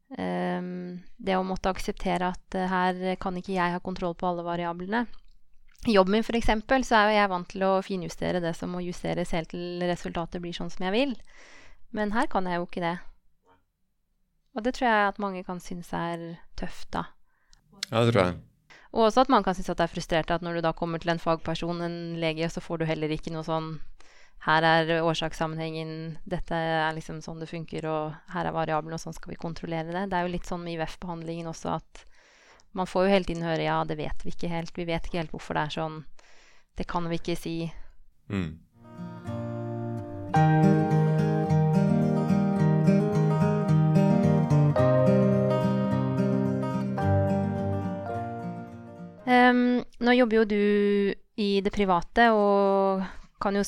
Um, det å måtte akseptere at her kan ikke jeg ha kontroll på alle variablene. Jobben min f.eks. så er jeg vant til å finjustere det som må justeres helt til resultatet blir sånn som jeg vil. Men her kan jeg jo ikke det. Og det tror jeg at mange kan synes er tøft, da. Ja, det tror jeg. Og også at man kan synes at det er frustrert at når du da kommer til en fagperson, en lege, så får du heller ikke noe sånn her er årsakssammenhengen, dette er liksom sånn det funker, og her er variabelen, og sånn skal vi kontrollere det. Det er jo litt sånn med IVF-behandlingen også at man får jo hele tiden høre ja, det vet vi ikke helt. Vi vet ikke helt hvorfor det er sånn. Det kan vi ikke si. Mm. Um, nå jobber jo du i det private og kan jo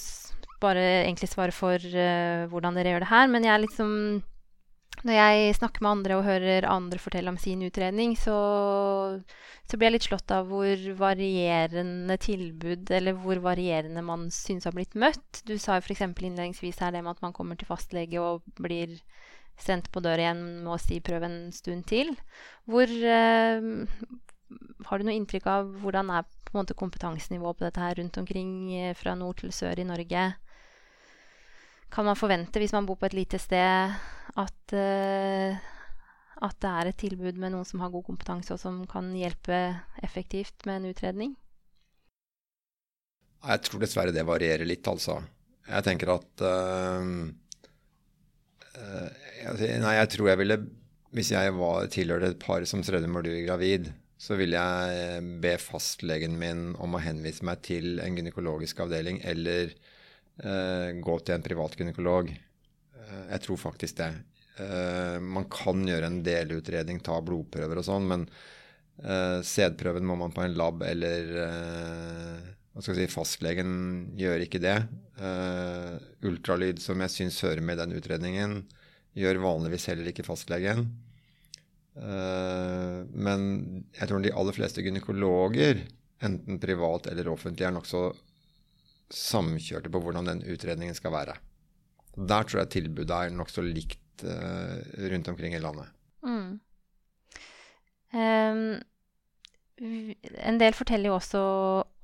bare egentlig svare for uh, hvordan dere gjør det her. Men jeg er liksom Når jeg snakker med andre og hører andre fortelle om sin utredning, så, så blir jeg litt slått av hvor varierende tilbud, eller hvor varierende man syns har blitt møtt. Du sa jo f.eks. innledningsvis her det med at man kommer til fastlege og blir sendt på døra igjen med å si 'prøv en stund til'. Hvor eh, Har du noe inntrykk av hvordan er på en måte kompetansenivået på dette her rundt omkring eh, fra nord til sør i Norge? Kan man forvente hvis man bor på et lite sted, at, uh, at det er et tilbud med noen som har god kompetanse, og som kan hjelpe effektivt med en utredning? Jeg tror dessverre det varierer litt, altså. Jeg tenker at uh, uh, Nei, jeg tror jeg ville Hvis jeg var tilhørte et par som strevde med å bli gravid, så ville jeg be fastlegen min om å henvise meg til en gynekologisk avdeling eller gå til en privat gynekolog. Eh, jeg tror faktisk det. Eh, man kan gjøre en delutredning, ta blodprøver og sånn, men sædprøven må man på en lab eller hva skal jeg si, Fastlegen gjør ikke det. ultralyd, som jeg syns hører med i den utredningen, gjør vanligvis heller ikke fastlegen. men jeg tror de aller fleste gynekologer, enten privat eller offentlig, er nokså samkjørte på hvordan den utredningen skal være. Der tror jeg tilbudet er nokså likt uh, rundt omkring i landet. Mm. Um, en del forteller jo også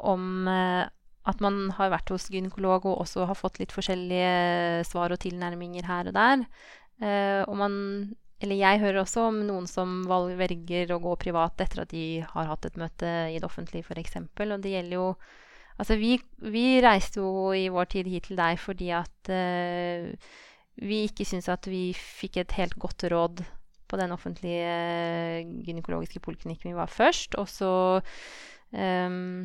om uh, at man har vært hos gynekolog og også har fått litt forskjellige svar og tilnærminger her og der. Uh, og man eller jeg hører også om noen som velger å gå privat etter at de har hatt et møte i det offentlige, f.eks. Og det gjelder jo Altså, vi, vi, reiste jo i vår tid hit til deg fordi at uh, vi ikke syntes at vi fikk et helt godt råd på den offentlige gynekologiske poliklinikken vi var først. Og så um,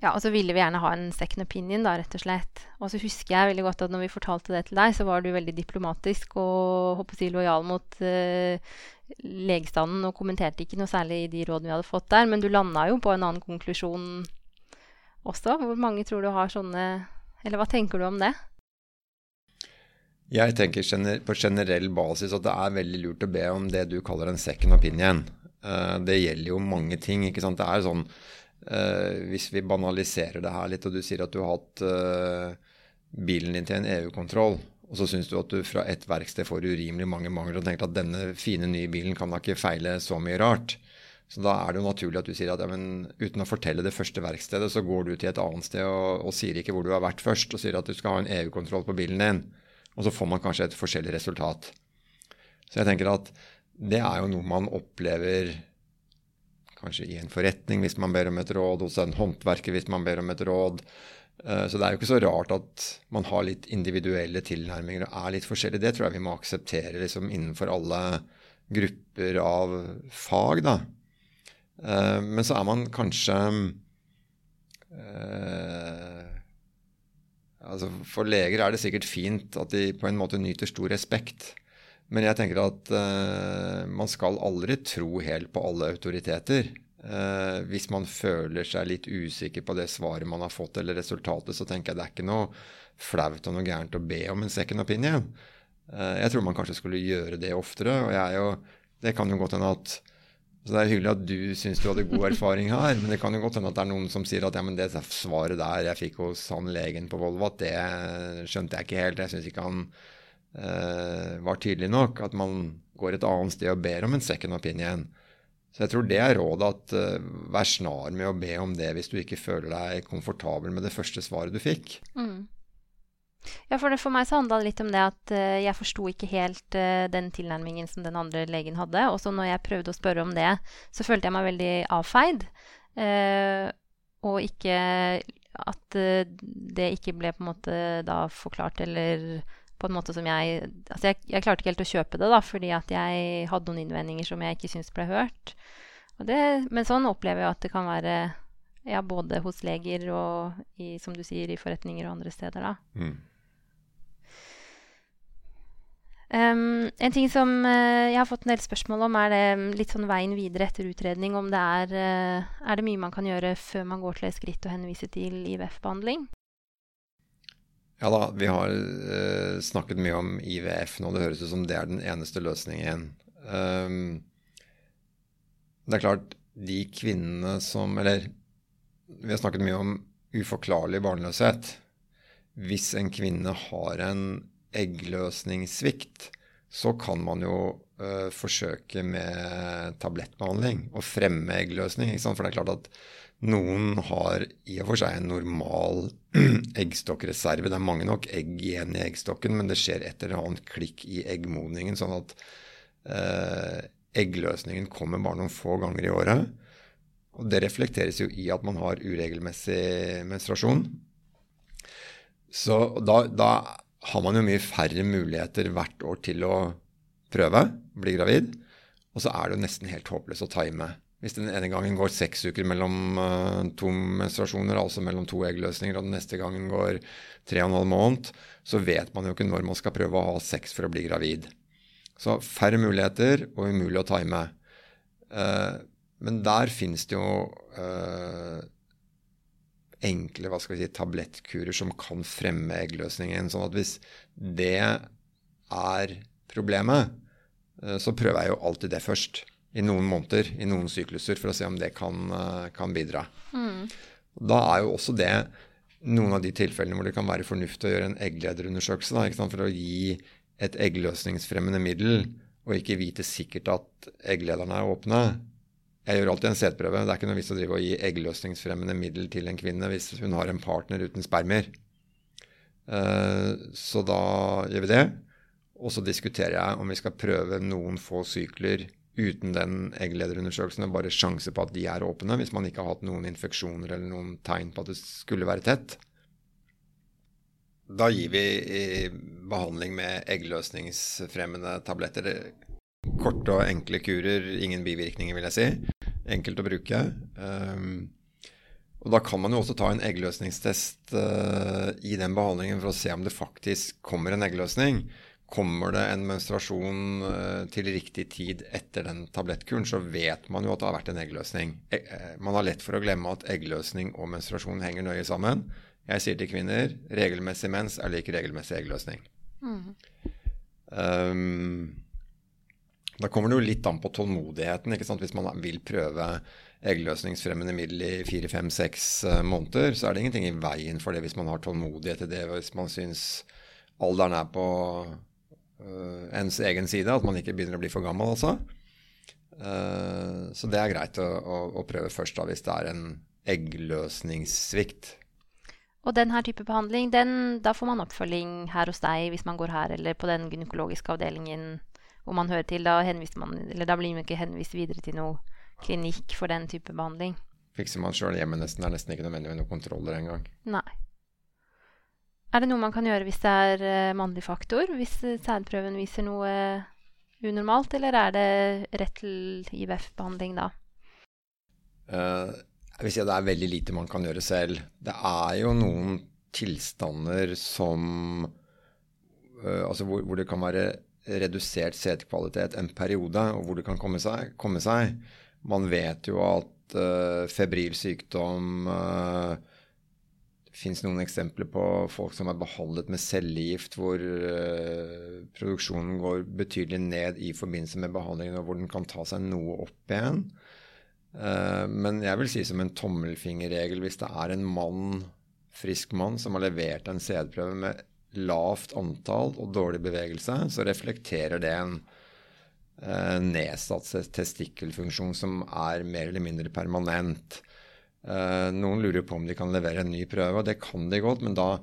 ja, og så ville vi gjerne ha en second opinion, da, rett og slett. Og så husker jeg veldig godt at når vi fortalte det til deg, så var du veldig diplomatisk og håper si, lojal mot uh, legestanden og kommenterte ikke noe særlig i de rådene vi hadde fått der. Men du landa jo på en annen konklusjon også. Hvor mange tror du har sånne Eller hva tenker du om det? Jeg tenker på generell basis at det er veldig lurt å be om det du kaller en second opinion. Uh, det gjelder jo mange ting. ikke sant? Det er sånn Uh, hvis vi banaliserer det her litt, og du sier at du har hatt uh, bilen din til en EU-kontroll, og så syns du at du fra ett verksted får urimelig mange mangler, og tenker at denne fine nye bilen kan da ikke feile så mye rart. Så da er det jo naturlig at du sier at ja, men uten å fortelle det første verkstedet, så går du til et annet sted og, og sier ikke hvor du har vært først, og sier at du skal ha en EU-kontroll på bilen din. Og så får man kanskje et forskjellig resultat. Så jeg tenker at det er jo noe man opplever kanskje i en forretning hvis man ber om et råd, hos en håndverker hvis man ber om et råd. Eh, så det er jo ikke så rart at man har litt individuelle tilnærminger og er litt forskjellig. Det tror jeg vi må akseptere liksom innenfor alle grupper av fag. da. Eh, men så er man kanskje eh, altså For leger er det sikkert fint at de på en måte nyter stor respekt. Men jeg tenker at uh, man skal aldri tro helt på alle autoriteter. Uh, hvis man føler seg litt usikker på det svaret man har fått, eller resultatet, så tenker jeg det er ikke noe flaut og noe gærent å be om en second opinion. Uh, jeg tror man kanskje skulle gjøre det oftere. og jeg jo, Det kan jo godt hende at så Det er hyggelig at du syns du hadde god erfaring her, men det kan jo godt hende at det er noen som sier at ja, men det svaret der jeg fikk hos han legen på Volvo, at det skjønte jeg ikke helt. Jeg syns ikke han Eh, var tydelig nok, at man går et annet sted og ber om en second opinion. Så jeg tror det er rådet at uh, vær snar med å be om det hvis du ikke føler deg komfortabel med det første svaret du fikk. Mm. Ja, for, det, for meg så handla det litt om det at uh, jeg forsto ikke helt uh, den tilnærmingen som den andre legen hadde. Og så når jeg prøvde å spørre om det, så følte jeg meg veldig avfeid. og ikke at det ikke ble på en måte da forklart eller på en måte som jeg Altså, jeg, jeg, klarte ikke helt å kjøpe det, da, fordi at jeg hadde noen innvendinger som jeg ikke syntes ble hørt. Det, men sånn opplever jeg at det kan være ja, både hos leger og i, som du sier, i forretninger og andre steder, da. Mm. Um, en ting som uh, jeg har fått en del spørsmål om, er det litt sånn veien videre etter utredning. Om det er, uh, er det mye man kan gjøre før man går til et skritt og henvise til IVF-behandling? Ja da, vi har uh, snakket mye om IVF nå. Det høres ut som det er den eneste løsningen. Um, det er klart, de kvinnene som Eller vi har snakket mye om uforklarlig barnløshet. Hvis en kvinne har en eggløsningssvikt, så kan man jo uh, forsøke med tablettbehandling og fremme eggløsning. For det er klart at noen har i og for seg en normal (clears throat) eggstokkreserve. Det er mange nok egg igjen i eggstokken, men det skjer et eller annet klikk i eggmodningen, sånn at uh, eggløsningen kommer bare noen få ganger i året. Og det reflekteres jo i at man har uregelmessig menstruasjon. Så da, da har man jo mye færre muligheter hvert år til å prøve, bli gravid. Og så er det jo nesten helt håpløst å time. Hvis den ene gangen går seks uker mellom uh, to menstruasjoner, altså mellom to eggløsninger, og den neste gangen går tre og en halv måned, så vet man jo ikke når man skal prøve å ha sex for å bli gravid. Så færre muligheter og umulig å time. Uh, men der finnes det jo uh, enkle hva skal vi si, tablettkurer som kan fremme eggløsningen. sånn at hvis det er problemet, så prøver jeg jo alltid det først i noen måneder, i noen sykluser, for å se om det kan, eh, kan bidra. Mm. Da er jo også det noen av de tilfellene hvor det kan være fornuftig å gjøre en egglederundersøkelse da, for å gi et eggløsningsfremmende middel, og ikke vite sikkert at egglederne er åpne. Jeg gjør alltid en sædprøve. Det er ikke noe vits å drive og gi eggløsningsfremmende middel til en kvinne hvis hun har en partner uten spermier. Uh, så da gjør vi det. Og så diskuterer jeg om vi skal prøve noen få sykler uten den egglederundersøkelsen og bare sjanse på at de er åpne, hvis man ikke har hatt noen infeksjoner eller noen tegn på at det skulle være tett. Da gir vi behandling med eggløsningsfremmende tabletter. Korte og enkle kurer, ingen bivirkninger, vil jeg si. Enkelt å bruke. Um, og Da kan man jo også ta en eggløsningstest uh, i den behandlingen for å se om det faktisk kommer en eggløsning. Kommer det en menstruasjon uh, til riktig tid etter den tablettkuren, så vet man jo at det har vært en eggløsning. E uh, man har lett for å glemme at eggløsning og menstruasjon henger nøye sammen. Jeg sier til kvinner regelmessig mens er lik regelmessig eggløsning. Mm. Um, da kommer det jo litt an på tålmodigheten. ikke sant? Hvis man vil prøve eggløsningsfremmende middel i fire, fem, seks eh, måneder, så er det ingenting i veien for det hvis man har tålmodighet til det. Hvis man syns alderen er på uh, ens egen side, at man ikke begynner å bli for gammel, altså. Uh, så det er greit å, å, å, prøve først da, hvis det er en eggløsningssvikt. Og den her type behandling, den, da får man oppfølging her hos deg hvis man går her, eller på den gynekologiske avdelingen hvor man hører til. Da, man, da blir man ikke henvist videre til noe klinikk for den type behandling. Fikser man sjøl hjemme nesten. Det er nesten ikke nødvendig med noen kontroller engang. Nei. Er det noe man kan gjøre hvis det er uh, mannlig faktor? Hvis uh, sædprøven viser noe uh, unormalt, eller er det rett til IVF-behandling da? jeg vil si at det er veldig lite man kan gjøre selv. Det er jo noen tilstander som Altså hvor, hvor, det kan være redusert sædkvalitet en periode, og hvor det kan komme seg. Komme seg. Man vet jo at uh, febril sykdom uh, Det fins noen eksempler på folk som er behandlet med cellegift, hvor uh, produksjonen går betydelig ned i forbindelse med behandlingen, og hvor den kan ta seg noe opp igjen. men jeg vil si som en tommelfingerregel hvis det er en mann, frisk mann som har levert en sædprøve med lavt antall og dårlig bevegelse, så reflekterer det en Eh, nedsatt testikkelfunksjon som er mer eller mindre permanent. Eh, noen lurer på om de kan levere en ny prøve, og det kan de godt, men da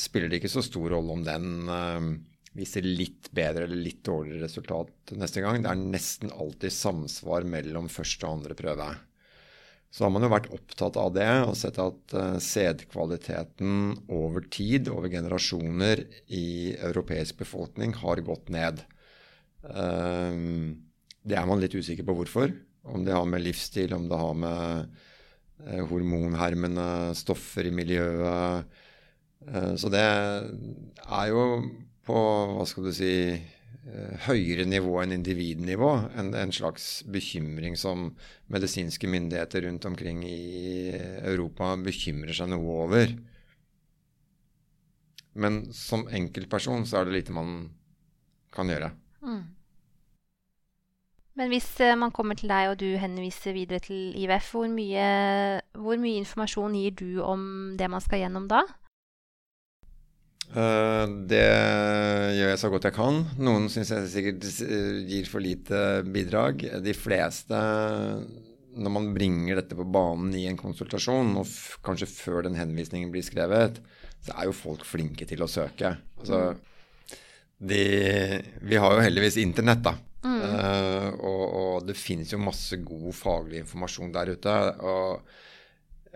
spiller det ikke så stor rolle om den eh, viser litt bedre eller litt dårligere resultat neste gang. Det er nesten alltid samsvar mellom første og andre prøve. Så har man jo vært opptatt av det og sett at sædkvaliteten over tid, over generasjoner i europeisk befolkning, har gått ned. Ehm, det er man litt usikker på hvorfor. Om det har med livsstil, om det har med uh, hormonhermende stoffer i miljøet. Så det er jo på, hva skal du si, høyere nivå enn individnivå. En, en slags bekymring som medisinske myndigheter rundt omkring i Europa bekymrer seg noe over. Men som enkeltperson så er det lite man kan gjøre. Mm. Men hvis eh, man kommer til deg og du henviser videre til IVF, hvor mye, hvor mye informasjon gir du om det man skal gjennom da? Uh, det gjør jeg så godt jeg kan. Noen syns jeg sikkert eh, gir for lite bidrag. De fleste, når man bringer dette på banen i en konsultasjon, og kanskje før den henvisningen blir skrevet, så er jo folk flinke til å søke. Altså, de, vi har jo heldigvis internett, da. Mm. Uh, og, og, det finnes jo masse god faglig informasjon der ute. Og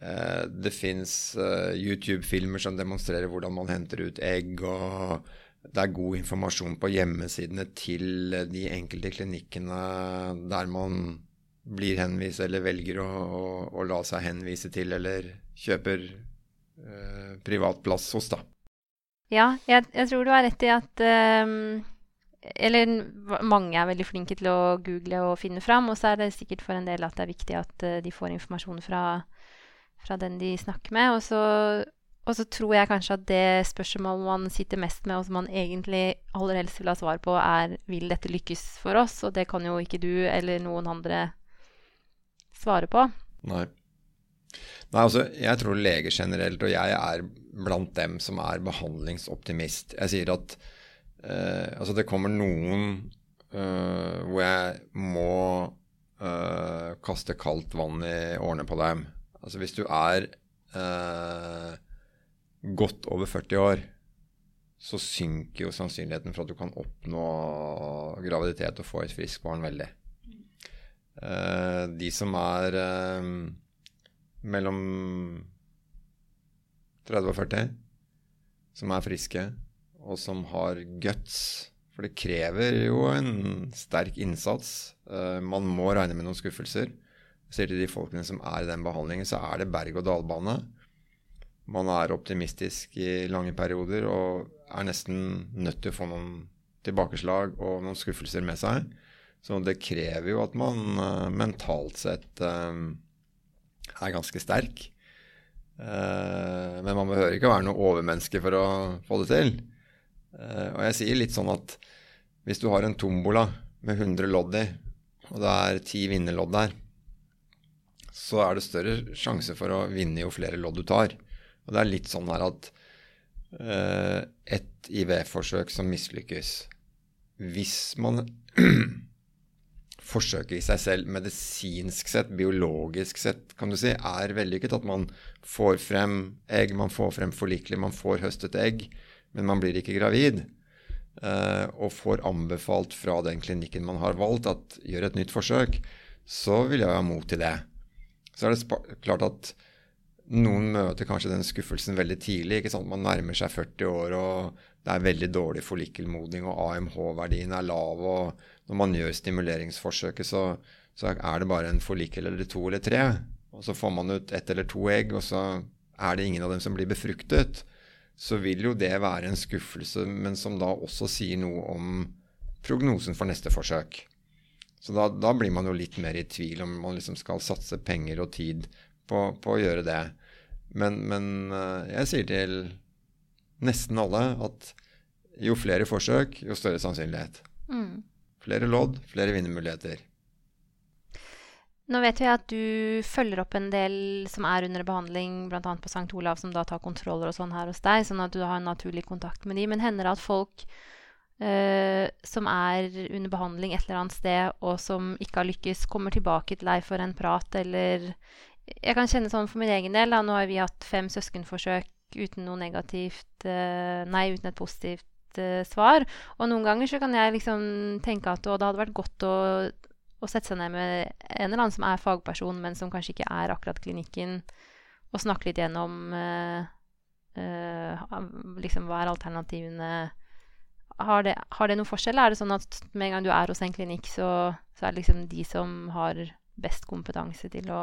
det fins uh, YouTube-filmer som demonstrerer hvordan man henter ut egg. og det er god informasjon på hjemmesidene til de enkelte klinikkene der man blir henvist eller velger å, å, å la seg henvise til eller kjøper privat plass hos, da. Ja, jeg, jeg, tror du har rett i at um eller mange er veldig flinke til å google og finne fram. Og så er det sikkert for en del at det er viktig at de får informasjon fra, fra, den de snakker med. Og så, og så, tror jeg kanskje at det spørsmålet man sitter mest med, og som man egentlig aller helst vil ha svar på, er vil dette lykkes for oss? Og det kan jo ikke du eller noen andre svare på. Nei. Nei, altså, jeg tror leger generelt, og jeg er blant dem som er behandlingsoptimist. Jeg sier at Uh, altså, det kommer noen uh, hvor jeg må uh, kaste kaldt vann i årene på dem. Altså, hvis du er godt over 40 år, så synker jo sannsynligheten for at du kan oppnå graviditet og få et friskt barn veldig. Eh, de som er eh, mellom 30 og 40, som er friske, og som har guts For det krever jo en sterk innsats. Eh, man må regne med noen skuffelser. Ser til de folkene som er i den behandlingen, så er det berg-og-dal-bane. Man er optimistisk i lange perioder og er nesten nødt til å få noen tilbakeslag og noen skuffelser med seg. Så det krever jo at man uh, mentalt sett uh, er ganske sterk. Uh, men man behøver ikke være noe overmenneske for å få det til. og jeg sier litt sånn at hvis du har en tombola med 100 lodd i, og det er 10 vinnerlodd der, så er det større sjanse for å vinne jo flere lodd du tar. Og det er litt sånn her at uh, et IVF-forsøk som mislykkes Hvis man (clears throat) forsøket i seg selv medisinsk sett, biologisk sett, kan du si, er vellykket, at man får frem egg, man får frem forlikelig, man får høstet egg, men man blir ikke gravid, uh, og får anbefalt fra den klinikken man har valgt, at gjør et nytt forsøk, så vil jeg ha mot til det. Så er det klart at noen møter kanskje den skuffelsen veldig tidlig. ikke sant? Man nærmer seg 40 år, og det er veldig dårlig follikkelmodning, og AMH-verdien er lav. og Når man gjør stimuleringsforsøket, så, så er det bare en follikkel eller to eller tre. Og så får man ut ett eller to egg, og så er det ingen av dem som blir befruktet. Så vil jo det være en skuffelse, men som da også sier noe om prognosen for neste forsøk. Så da, da, blir man jo litt mer i tvil om man liksom skal satse penger og tid på, på å gjøre det. Men, men, eh, jeg sier til nesten alle at jo flere forsøk, jo større sannsynlighet. Mm. Flere lodd, flere vinnermuligheter. Nå vet vi at du følger opp en del som er under behandling, bl.a. på St. Olav, som da tar kontroller og sånn her hos deg, sånn at du har en naturlig kontakt med de. Men hender det at folk Uh, som er under behandling et eller annet sted, og som ikke har lykkes, kommer tilbake til deg for en prat, eller Jeg kan kjenne sånn for min egen del. Da. Nå har vi hatt fem søskenforsøk uten noe negativt uh, Nei, uten et positivt uh, svar. Og noen ganger så kan jeg liksom tenke at det hadde vært godt å, å, sette seg ned med en eller annen som er fagperson, men som kanskje ikke er akkurat klinikken, og snakke litt gjennom liksom, hva er alternativene har det, har det, noen forskjell? Er det sånn at med en gang du er hos en klinikk, så, så er det liksom de som har best kompetanse til å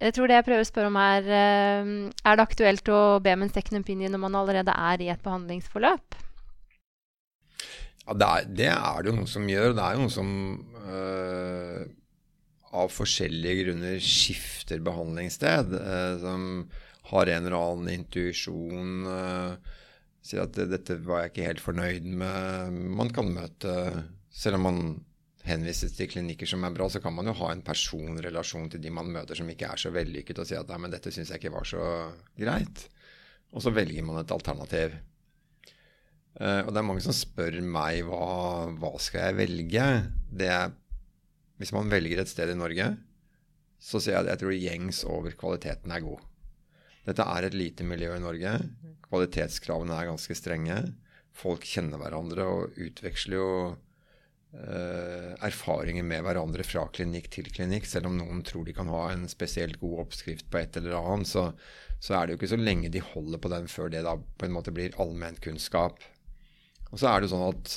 Jeg tror det jeg prøver å spørre om, er eh, Er det aktuelt å be om en second opinion når man allerede er i et behandlingsforløp? Ja, det er, det er det jo noen som gjør. Det er jo noen som øh, av forskjellige grunner skifter behandlingssted. Øh, som har en eller annen intuisjon. Øh, sier at dette var jeg ikke helt fornøyd med. Man kan møte Selv om man henvises til klinikker som er bra, så kan man jo ha en personrelasjon til de man møter som ikke er så vellykket, og si at nei, men dette syns jeg ikke var så greit. Og så velger man et alternativ. Uh, og det er mange som spør meg hva, hva skal jeg velge. Det er, hvis man velger et sted i Norge, så sier jeg at jeg tror gjengs over kvaliteten er god. Dette er et lite miljø i Norge. Kvalitetskravene er ganske strenge. Folk kjenner hverandre og utveksler jo eh, erfaringer med hverandre fra klinikk til klinikk. Selv om noen tror de kan ha en spesielt god oppskrift på et eller annet, så, så er det jo ikke så lenge de holder på den før det da på en måte blir allmennkunnskap. Og så er det jo sånn at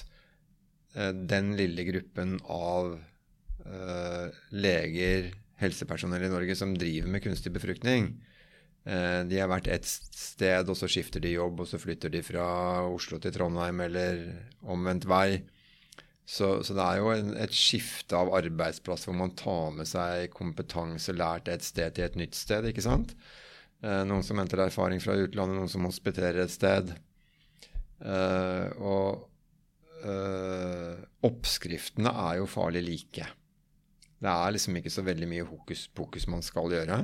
eh, den lille gruppen av eh, leger, helsepersonell i Norge som driver med kunstig befruktning, de har vært ett sted, og så skifter de jobb, og så flytter de fra Oslo til Trondheim, eller omvendt vei. Så, så det er jo en, et skifte av arbeidsplass hvor man tar med seg kompetanse lært et sted til et nytt sted, ikke sant? Eh, noen som henter erfaring fra utlandet, noen som hospiterer et sted. Eh, og oppskriftene er jo farlig like. Det er liksom ikke så veldig mye hokus pokus man skal gjøre,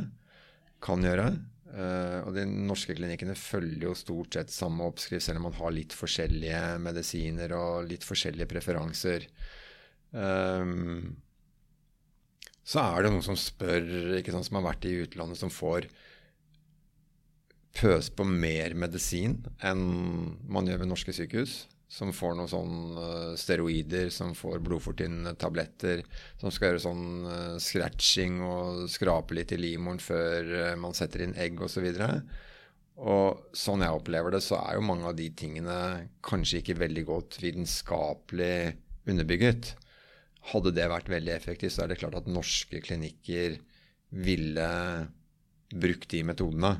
kan gjøre. Uh, og De norske klinikkene følger jo stort sett samme oppskrift, selv om man har litt forskjellige medisiner og litt forskjellige preferanser. Um, så er det noen som spør, ikke sant, som har vært i utlandet, som får pøse på mer medisin enn man gjør ved norske sykehus. Som får noen sånn uh, steroider, som får blodfortynnende tabletter, som skal gjøre sånn uh, scratching og skrape litt i livmoren før uh, man setter inn egg osv. Og, så og sånn jeg opplever det, så er jo mange av de tingene kanskje ikke veldig godt vitenskapelig underbygget. Hadde det vært veldig effektivt, så er det klart at norske klinikker ville brukt de metodene.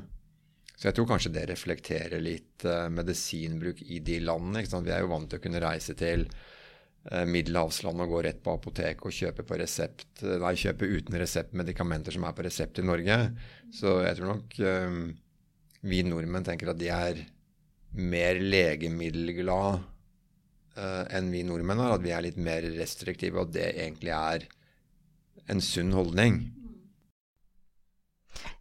Så jeg tror kanskje det reflekterer litt uh, medisinbruk i de landene. Vi er jo vant til å kunne reise til uh, middelhavsland og gå rett på apotek og kjøpe på resept, uh, nei, kjøpe uten resept medikamenter som er på resept i Norge. Så jeg tror nok vi nordmenn tenker at de er mer legemiddelglad enn vi nordmenn er. At vi er litt mer restriktive, og det egentlig er en sunn holdning.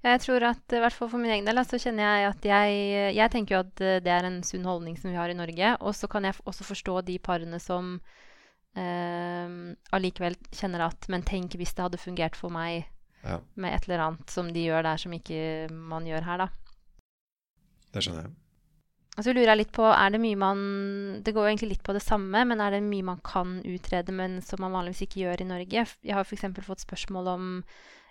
Jeg tror at i hvert fall for min egen del så kjenner jeg at jeg, jeg tenker jo at eh, det er en sunn holdning som vi har i Norge. Og så kan jeg også forstå de parene som eh, allikevel kjenner at Men tenk hvis det hadde fungert for meg ja. med et eller annet som de gjør der som ikke man gjør her, da. Det skjønner jeg. Og så lurer jeg litt på, er det mye man Det går jo egentlig litt på det samme, men er det mye man kan utrede, men som man vanligvis ikke gjør i Norge? Jeg har f.eks. fått spørsmål om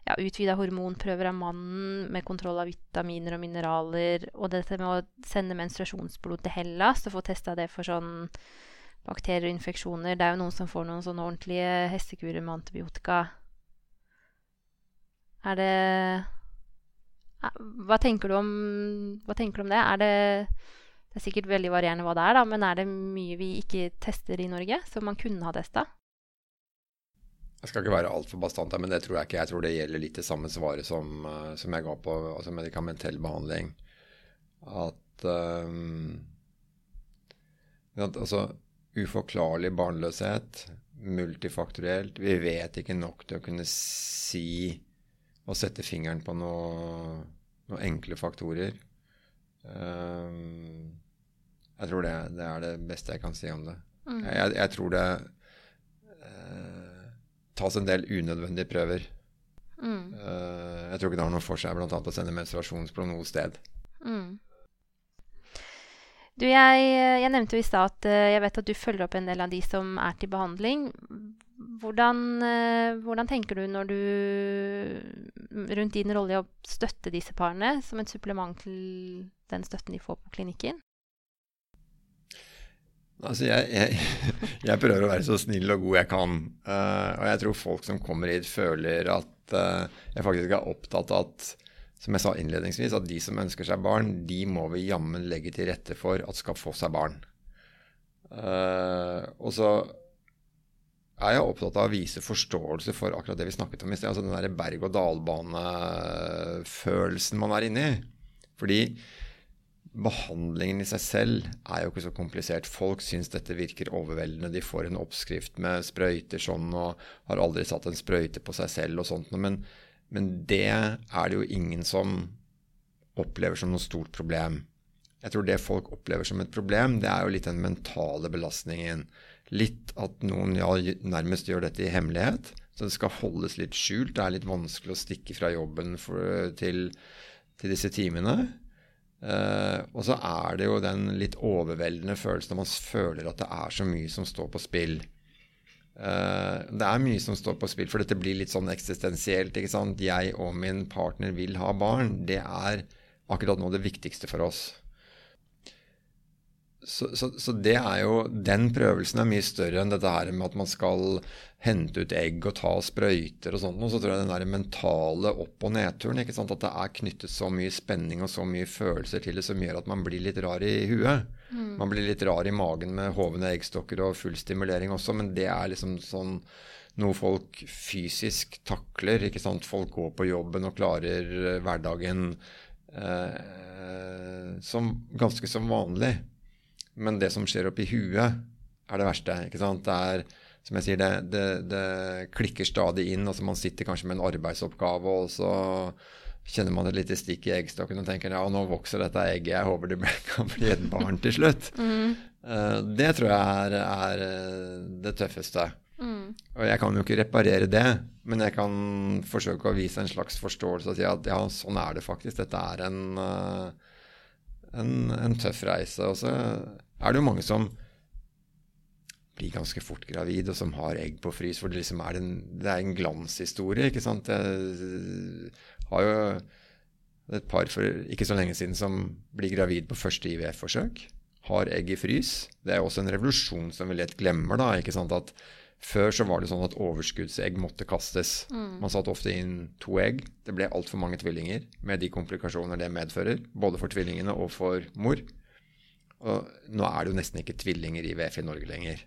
ja, utvida hormonprøver av mannen med kontroll av vitaminer og mineraler, og dette med å sende menstruasjonsblod til Hellas og få testa det for sånn bakterier og infeksjoner. Det er jo noen som får noen sånne ordentlige hestekurer med antibiotika. Er det hva tenker, du om, tenker du om det? Er det Det er sikkert veldig varierende hva det er, da, men er det mye vi ikke tester i Norge, som man kunne ha testa? Jeg skal ikke være altfor bastant, men det tror jeg ikke. Jeg tror det gjelder litt det samme svaret som, uh, som jeg ga på altså medikamentell behandling. At, um, altså, uforklarlig barnløshet, multifaktorielt Vi vet ikke nok til å kunne si og sette fingeren på noen noe enkle faktorer. Um, jeg tror det, det, er det beste jeg kan si om det. Mm. Jeg, jeg, tror det tas en del unødvendige prøver. Mm. Uh, jeg tror ikke det har noe for seg bl.a. å sende menstruasjonsblod noe sted. Mm. Du, jeg, jeg, nevnte jo i stad at uh, jeg vet at du følger opp en del av de som er til behandling. Hvordan, uh, hvordan tenker du når du rundt din rolle i å støtte disse parene som et supplement til den støtten de får på klinikken? Altså, jeg, jeg, (laughs) jeg, prøver å være så snill og god jeg kan. Uh, og jeg tror folk som kommer hit, føler at uh, jeg faktisk er opptatt av at som jeg sa innledningsvis, at de som ønsker seg barn, de må vi jammen legge til rette for at skal få seg barn. Uh, og så er jeg opptatt av å vise forståelse for akkurat det vi snakket om i sted. Altså den der berg-og-dal-bane-følelsen man er inne i. Fordi behandlingen i seg selv er jo ikke så komplisert. Folk syns dette virker overveldende. De får en oppskrift med sprøyter sånn og har aldri satt en sprøyte på seg selv og sånt. Men, men det er det jo ingen som opplever som noe stort problem. Jeg tror det folk opplever som et problem, det er jo litt den mentale belastningen. Litt at noen ja, nærmest gjør dette i hemmelighet. Så det skal holdes litt skjult. Det er litt vanskelig å stikke fra jobben for, til, til disse timene. Uh, og så er det jo den litt overveldende følelsen når man føler at det er så mye som står på spill. Uh, det er mye som står på spill, for dette blir litt sånn eksistensielt. ikke sant? Jeg og min partner vil ha barn. Det er akkurat nå det viktigste for oss. Så, så, så, det er jo, den prøvelsen er mye større enn dette her med at man skal hente ut egg og ta sprøyter og sånt. Og så tror jeg den der mentale opp- og nedturen, ikke sant? at det er knyttet så mye spenning og så mye følelser til det som gjør at man blir litt rar i huet. Mm. Man blir litt rar i magen med hovne eggstokker og full stimulering også, men det er liksom sånn noe folk fysisk takler. ikke sant? Folk går på jobben og klarer hverdagen eh, som ganske som vanlig. Men det som skjer oppi huet, er det verste. ikke sant? Det er, som jeg sier, det, det, det klikker stadig inn. altså Man sitter kanskje med en arbeidsoppgave, og så kjenner man et lite stikk i eggstokken og tenker ja, nå vokser dette egget, jeg håper det (laughs) kan bli et barn til slutt. (laughs) Mm. Uh, det tror jeg er, er eh, det tøffeste. Mm. Og jeg kan jo ikke reparere det, men jeg kan forsøke å vise en slags forståelse og si at ja, sånn er det faktisk. Dette er en uh, en, en tøff reise. Og så er det jo mange som blir ganske fort gravid, og som har egg på frys. For det, liksom er, en, det er en glanshistorie, ikke sant. Jeg har jo et par for ikke så lenge siden som blir gravid på første IVF-forsøk. Har egg i frys. Det er også en revolusjon som vi lett glemmer. da, ikke sant, at Før så var det sånn at overskuddsegg måtte kastes. Mm. Man satte ofte inn to egg. Det ble altfor mange tvillinger med de komplikasjoner det medfører. Både for tvillingene og for mor. Og nå er det jo nesten ikke tvillinger i VF i Norge lenger.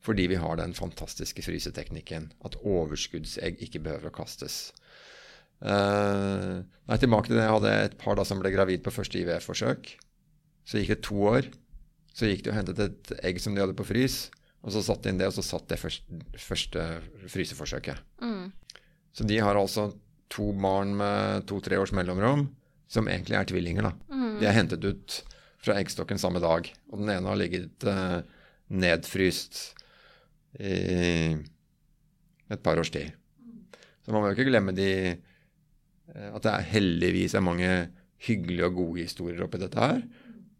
Fordi vi har den fantastiske fryseteknikken at overskuddsegg ikke behøver å kastes. Uh, nei, tilbake til det. Jeg hadde et par da som ble gravid på første IVF-forsøk. Så gikk det to år. Så gikk de og hentet et egg som de hadde på frys. Og så satte de inn det, og så satt det første, første fryseforsøket. Mm. Så de har altså to barn med to-tre års mellomrom som egentlig er tvillinger. da. Mm. De er hentet ut fra eggstokken samme dag. Og den ene har ligget eh, nedfryst i et par års tid. Så man må jo ikke glemme de, eh, at det er heldigvis er mange hyggelige og gode historier oppi dette her.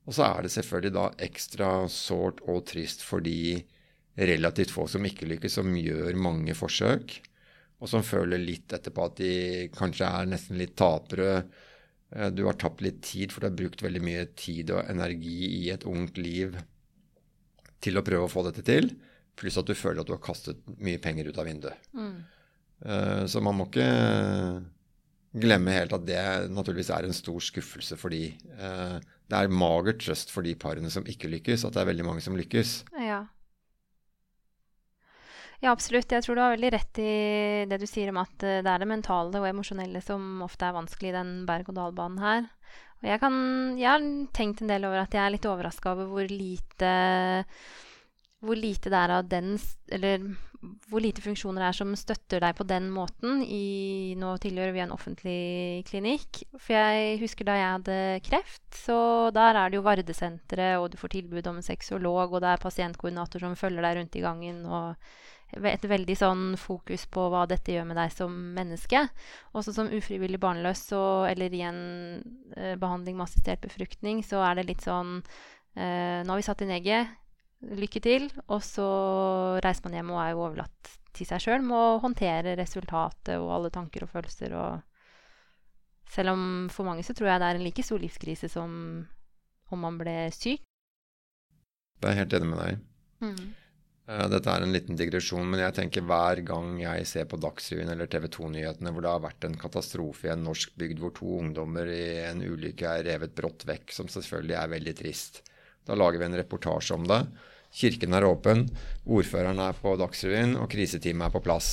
Og så er det selvfølgelig da ekstra sårt og trist for de relativt få som ikke lykkes, som gjør mange forsøk, og som føler litt etterpå at de kanskje er nesten litt tapere. Eh, du har tapt litt tid, for du har brukt veldig mye tid og energi i et ungt liv til å prøve å få dette til. Pluss at du føler at du har kastet mye penger ut av vinduet. Mm. Uh, så man må ikke glemme helt at det naturligvis er en stor skuffelse for de. Uh, det er mager trøst for de parene som ikke lykkes, at det er veldig mange som lykkes. Ja. Ja, absolutt. Jeg tror du har veldig rett i det du sier om at eh, det er det mentale og emosjonelle som ofte er vanskelig i den berg-og-dal-banen her. Og jeg, kan, jeg har tenkt en del over at jeg er litt overraska over hvor lite hvor lite det er av den Eller hvor lite funksjoner det er som støtter deg på den måten. I, nå tilhører vi en offentlig klinikk. For jeg husker da jeg hadde kreft, så der er det jo Vardesenteret, og du får tilbud om en sexolog, og det er pasientkoordinator som følger deg rundt i gangen. og et veldig sånn fokus på hva dette gjør med deg som menneske. Også som ufrivillig barnløs så, eller i en eh, behandling med assistert befruktning, så er det litt sånn eh, Nå har vi satt inn egget lykke til. Og så reiser man hjem og er jo overlatt til seg sjøl med å håndtere resultatet og alle tanker og følelser. Og selv om for mange så tror jeg det er en like stor livskrise som om man ble syk. Det er jeg helt enig med deg mm. Uh, dette er en liten digresjon, men jeg tenker hver gang jeg ser på Dagsrevyen eller TV 2-nyhetene hvor det har vært en katastrofe i en norsk bygd hvor to ungdommer i en ulykke er revet brått vekk, som selvfølgelig er veldig trist. Da lager vi en reportasje om det. Kirken er åpen, ordføreren er på Dagsrevyen, og kriseteamet er på plass.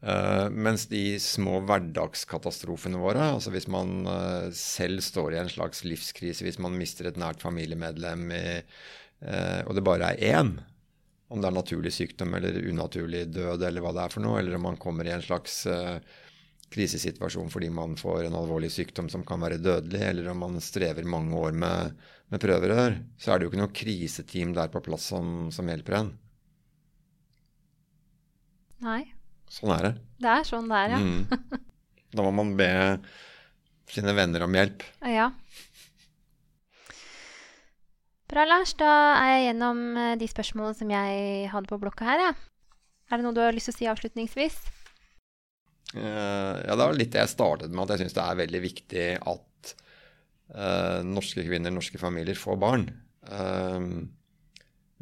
Uh, mens de små hverdagskatastrofene våre, altså hvis man uh, selv står i en slags livskrise, hvis man mister et nært familiemedlem, i, og det bare er én, om det er naturlig sykdom eller unaturlig død eller hva det er for noe, eller om man kommer i en slags krisesituasjon fordi man får en alvorlig sykdom som kan være dødelig, eller om man strever mange år med, med prøverør, så er det jo ikke noe kriseteam der på plass som, som hjelper en. Nei. Sånn er det. Det er sånn det er, ja. Mm. (laughs) Da må man be sine venner om hjelp. Ja. Bra, Lars. Da er jeg gjennom eh, de spørsmålene som jeg hadde på blokka her. Ja. Er det noe du har lyst til å si avslutningsvis? Uh, ja, det var litt det jeg startet med, at jeg syns det er veldig viktig at uh, norske kvinner, norske familier, får barn. Uh,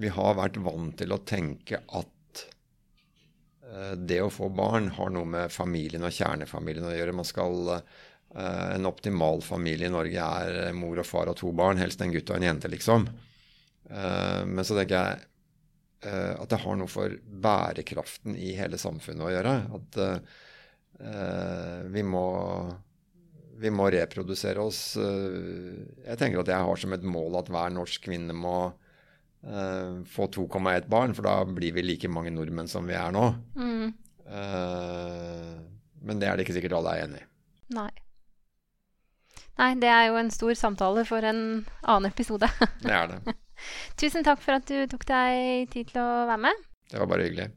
vi har vært vant til å tenke at det å få barn har noe med familien og kjernefamilien å gjøre. Man skal En optimal familie i Norge er mor og far og to barn, helst en gutt og en jente, liksom. Men så tenker jeg at det har noe for bærekraften i hele samfunnet å gjøre. At Eh, vi må, vi må reprodusere oss. Eh, jeg tenker at jeg har som et mål at hver norsk kvinne må få 2,1 barn, for da blir vi like mange nordmenn som vi er nå. Mm. Men det er det ikke sikkert alle er enig i. Nei. Nei, det er jo en stor samtale for en annen episode. det er det. (laughs) Tusen takk for at du tok deg tid til å være med. Det var bare hyggelig.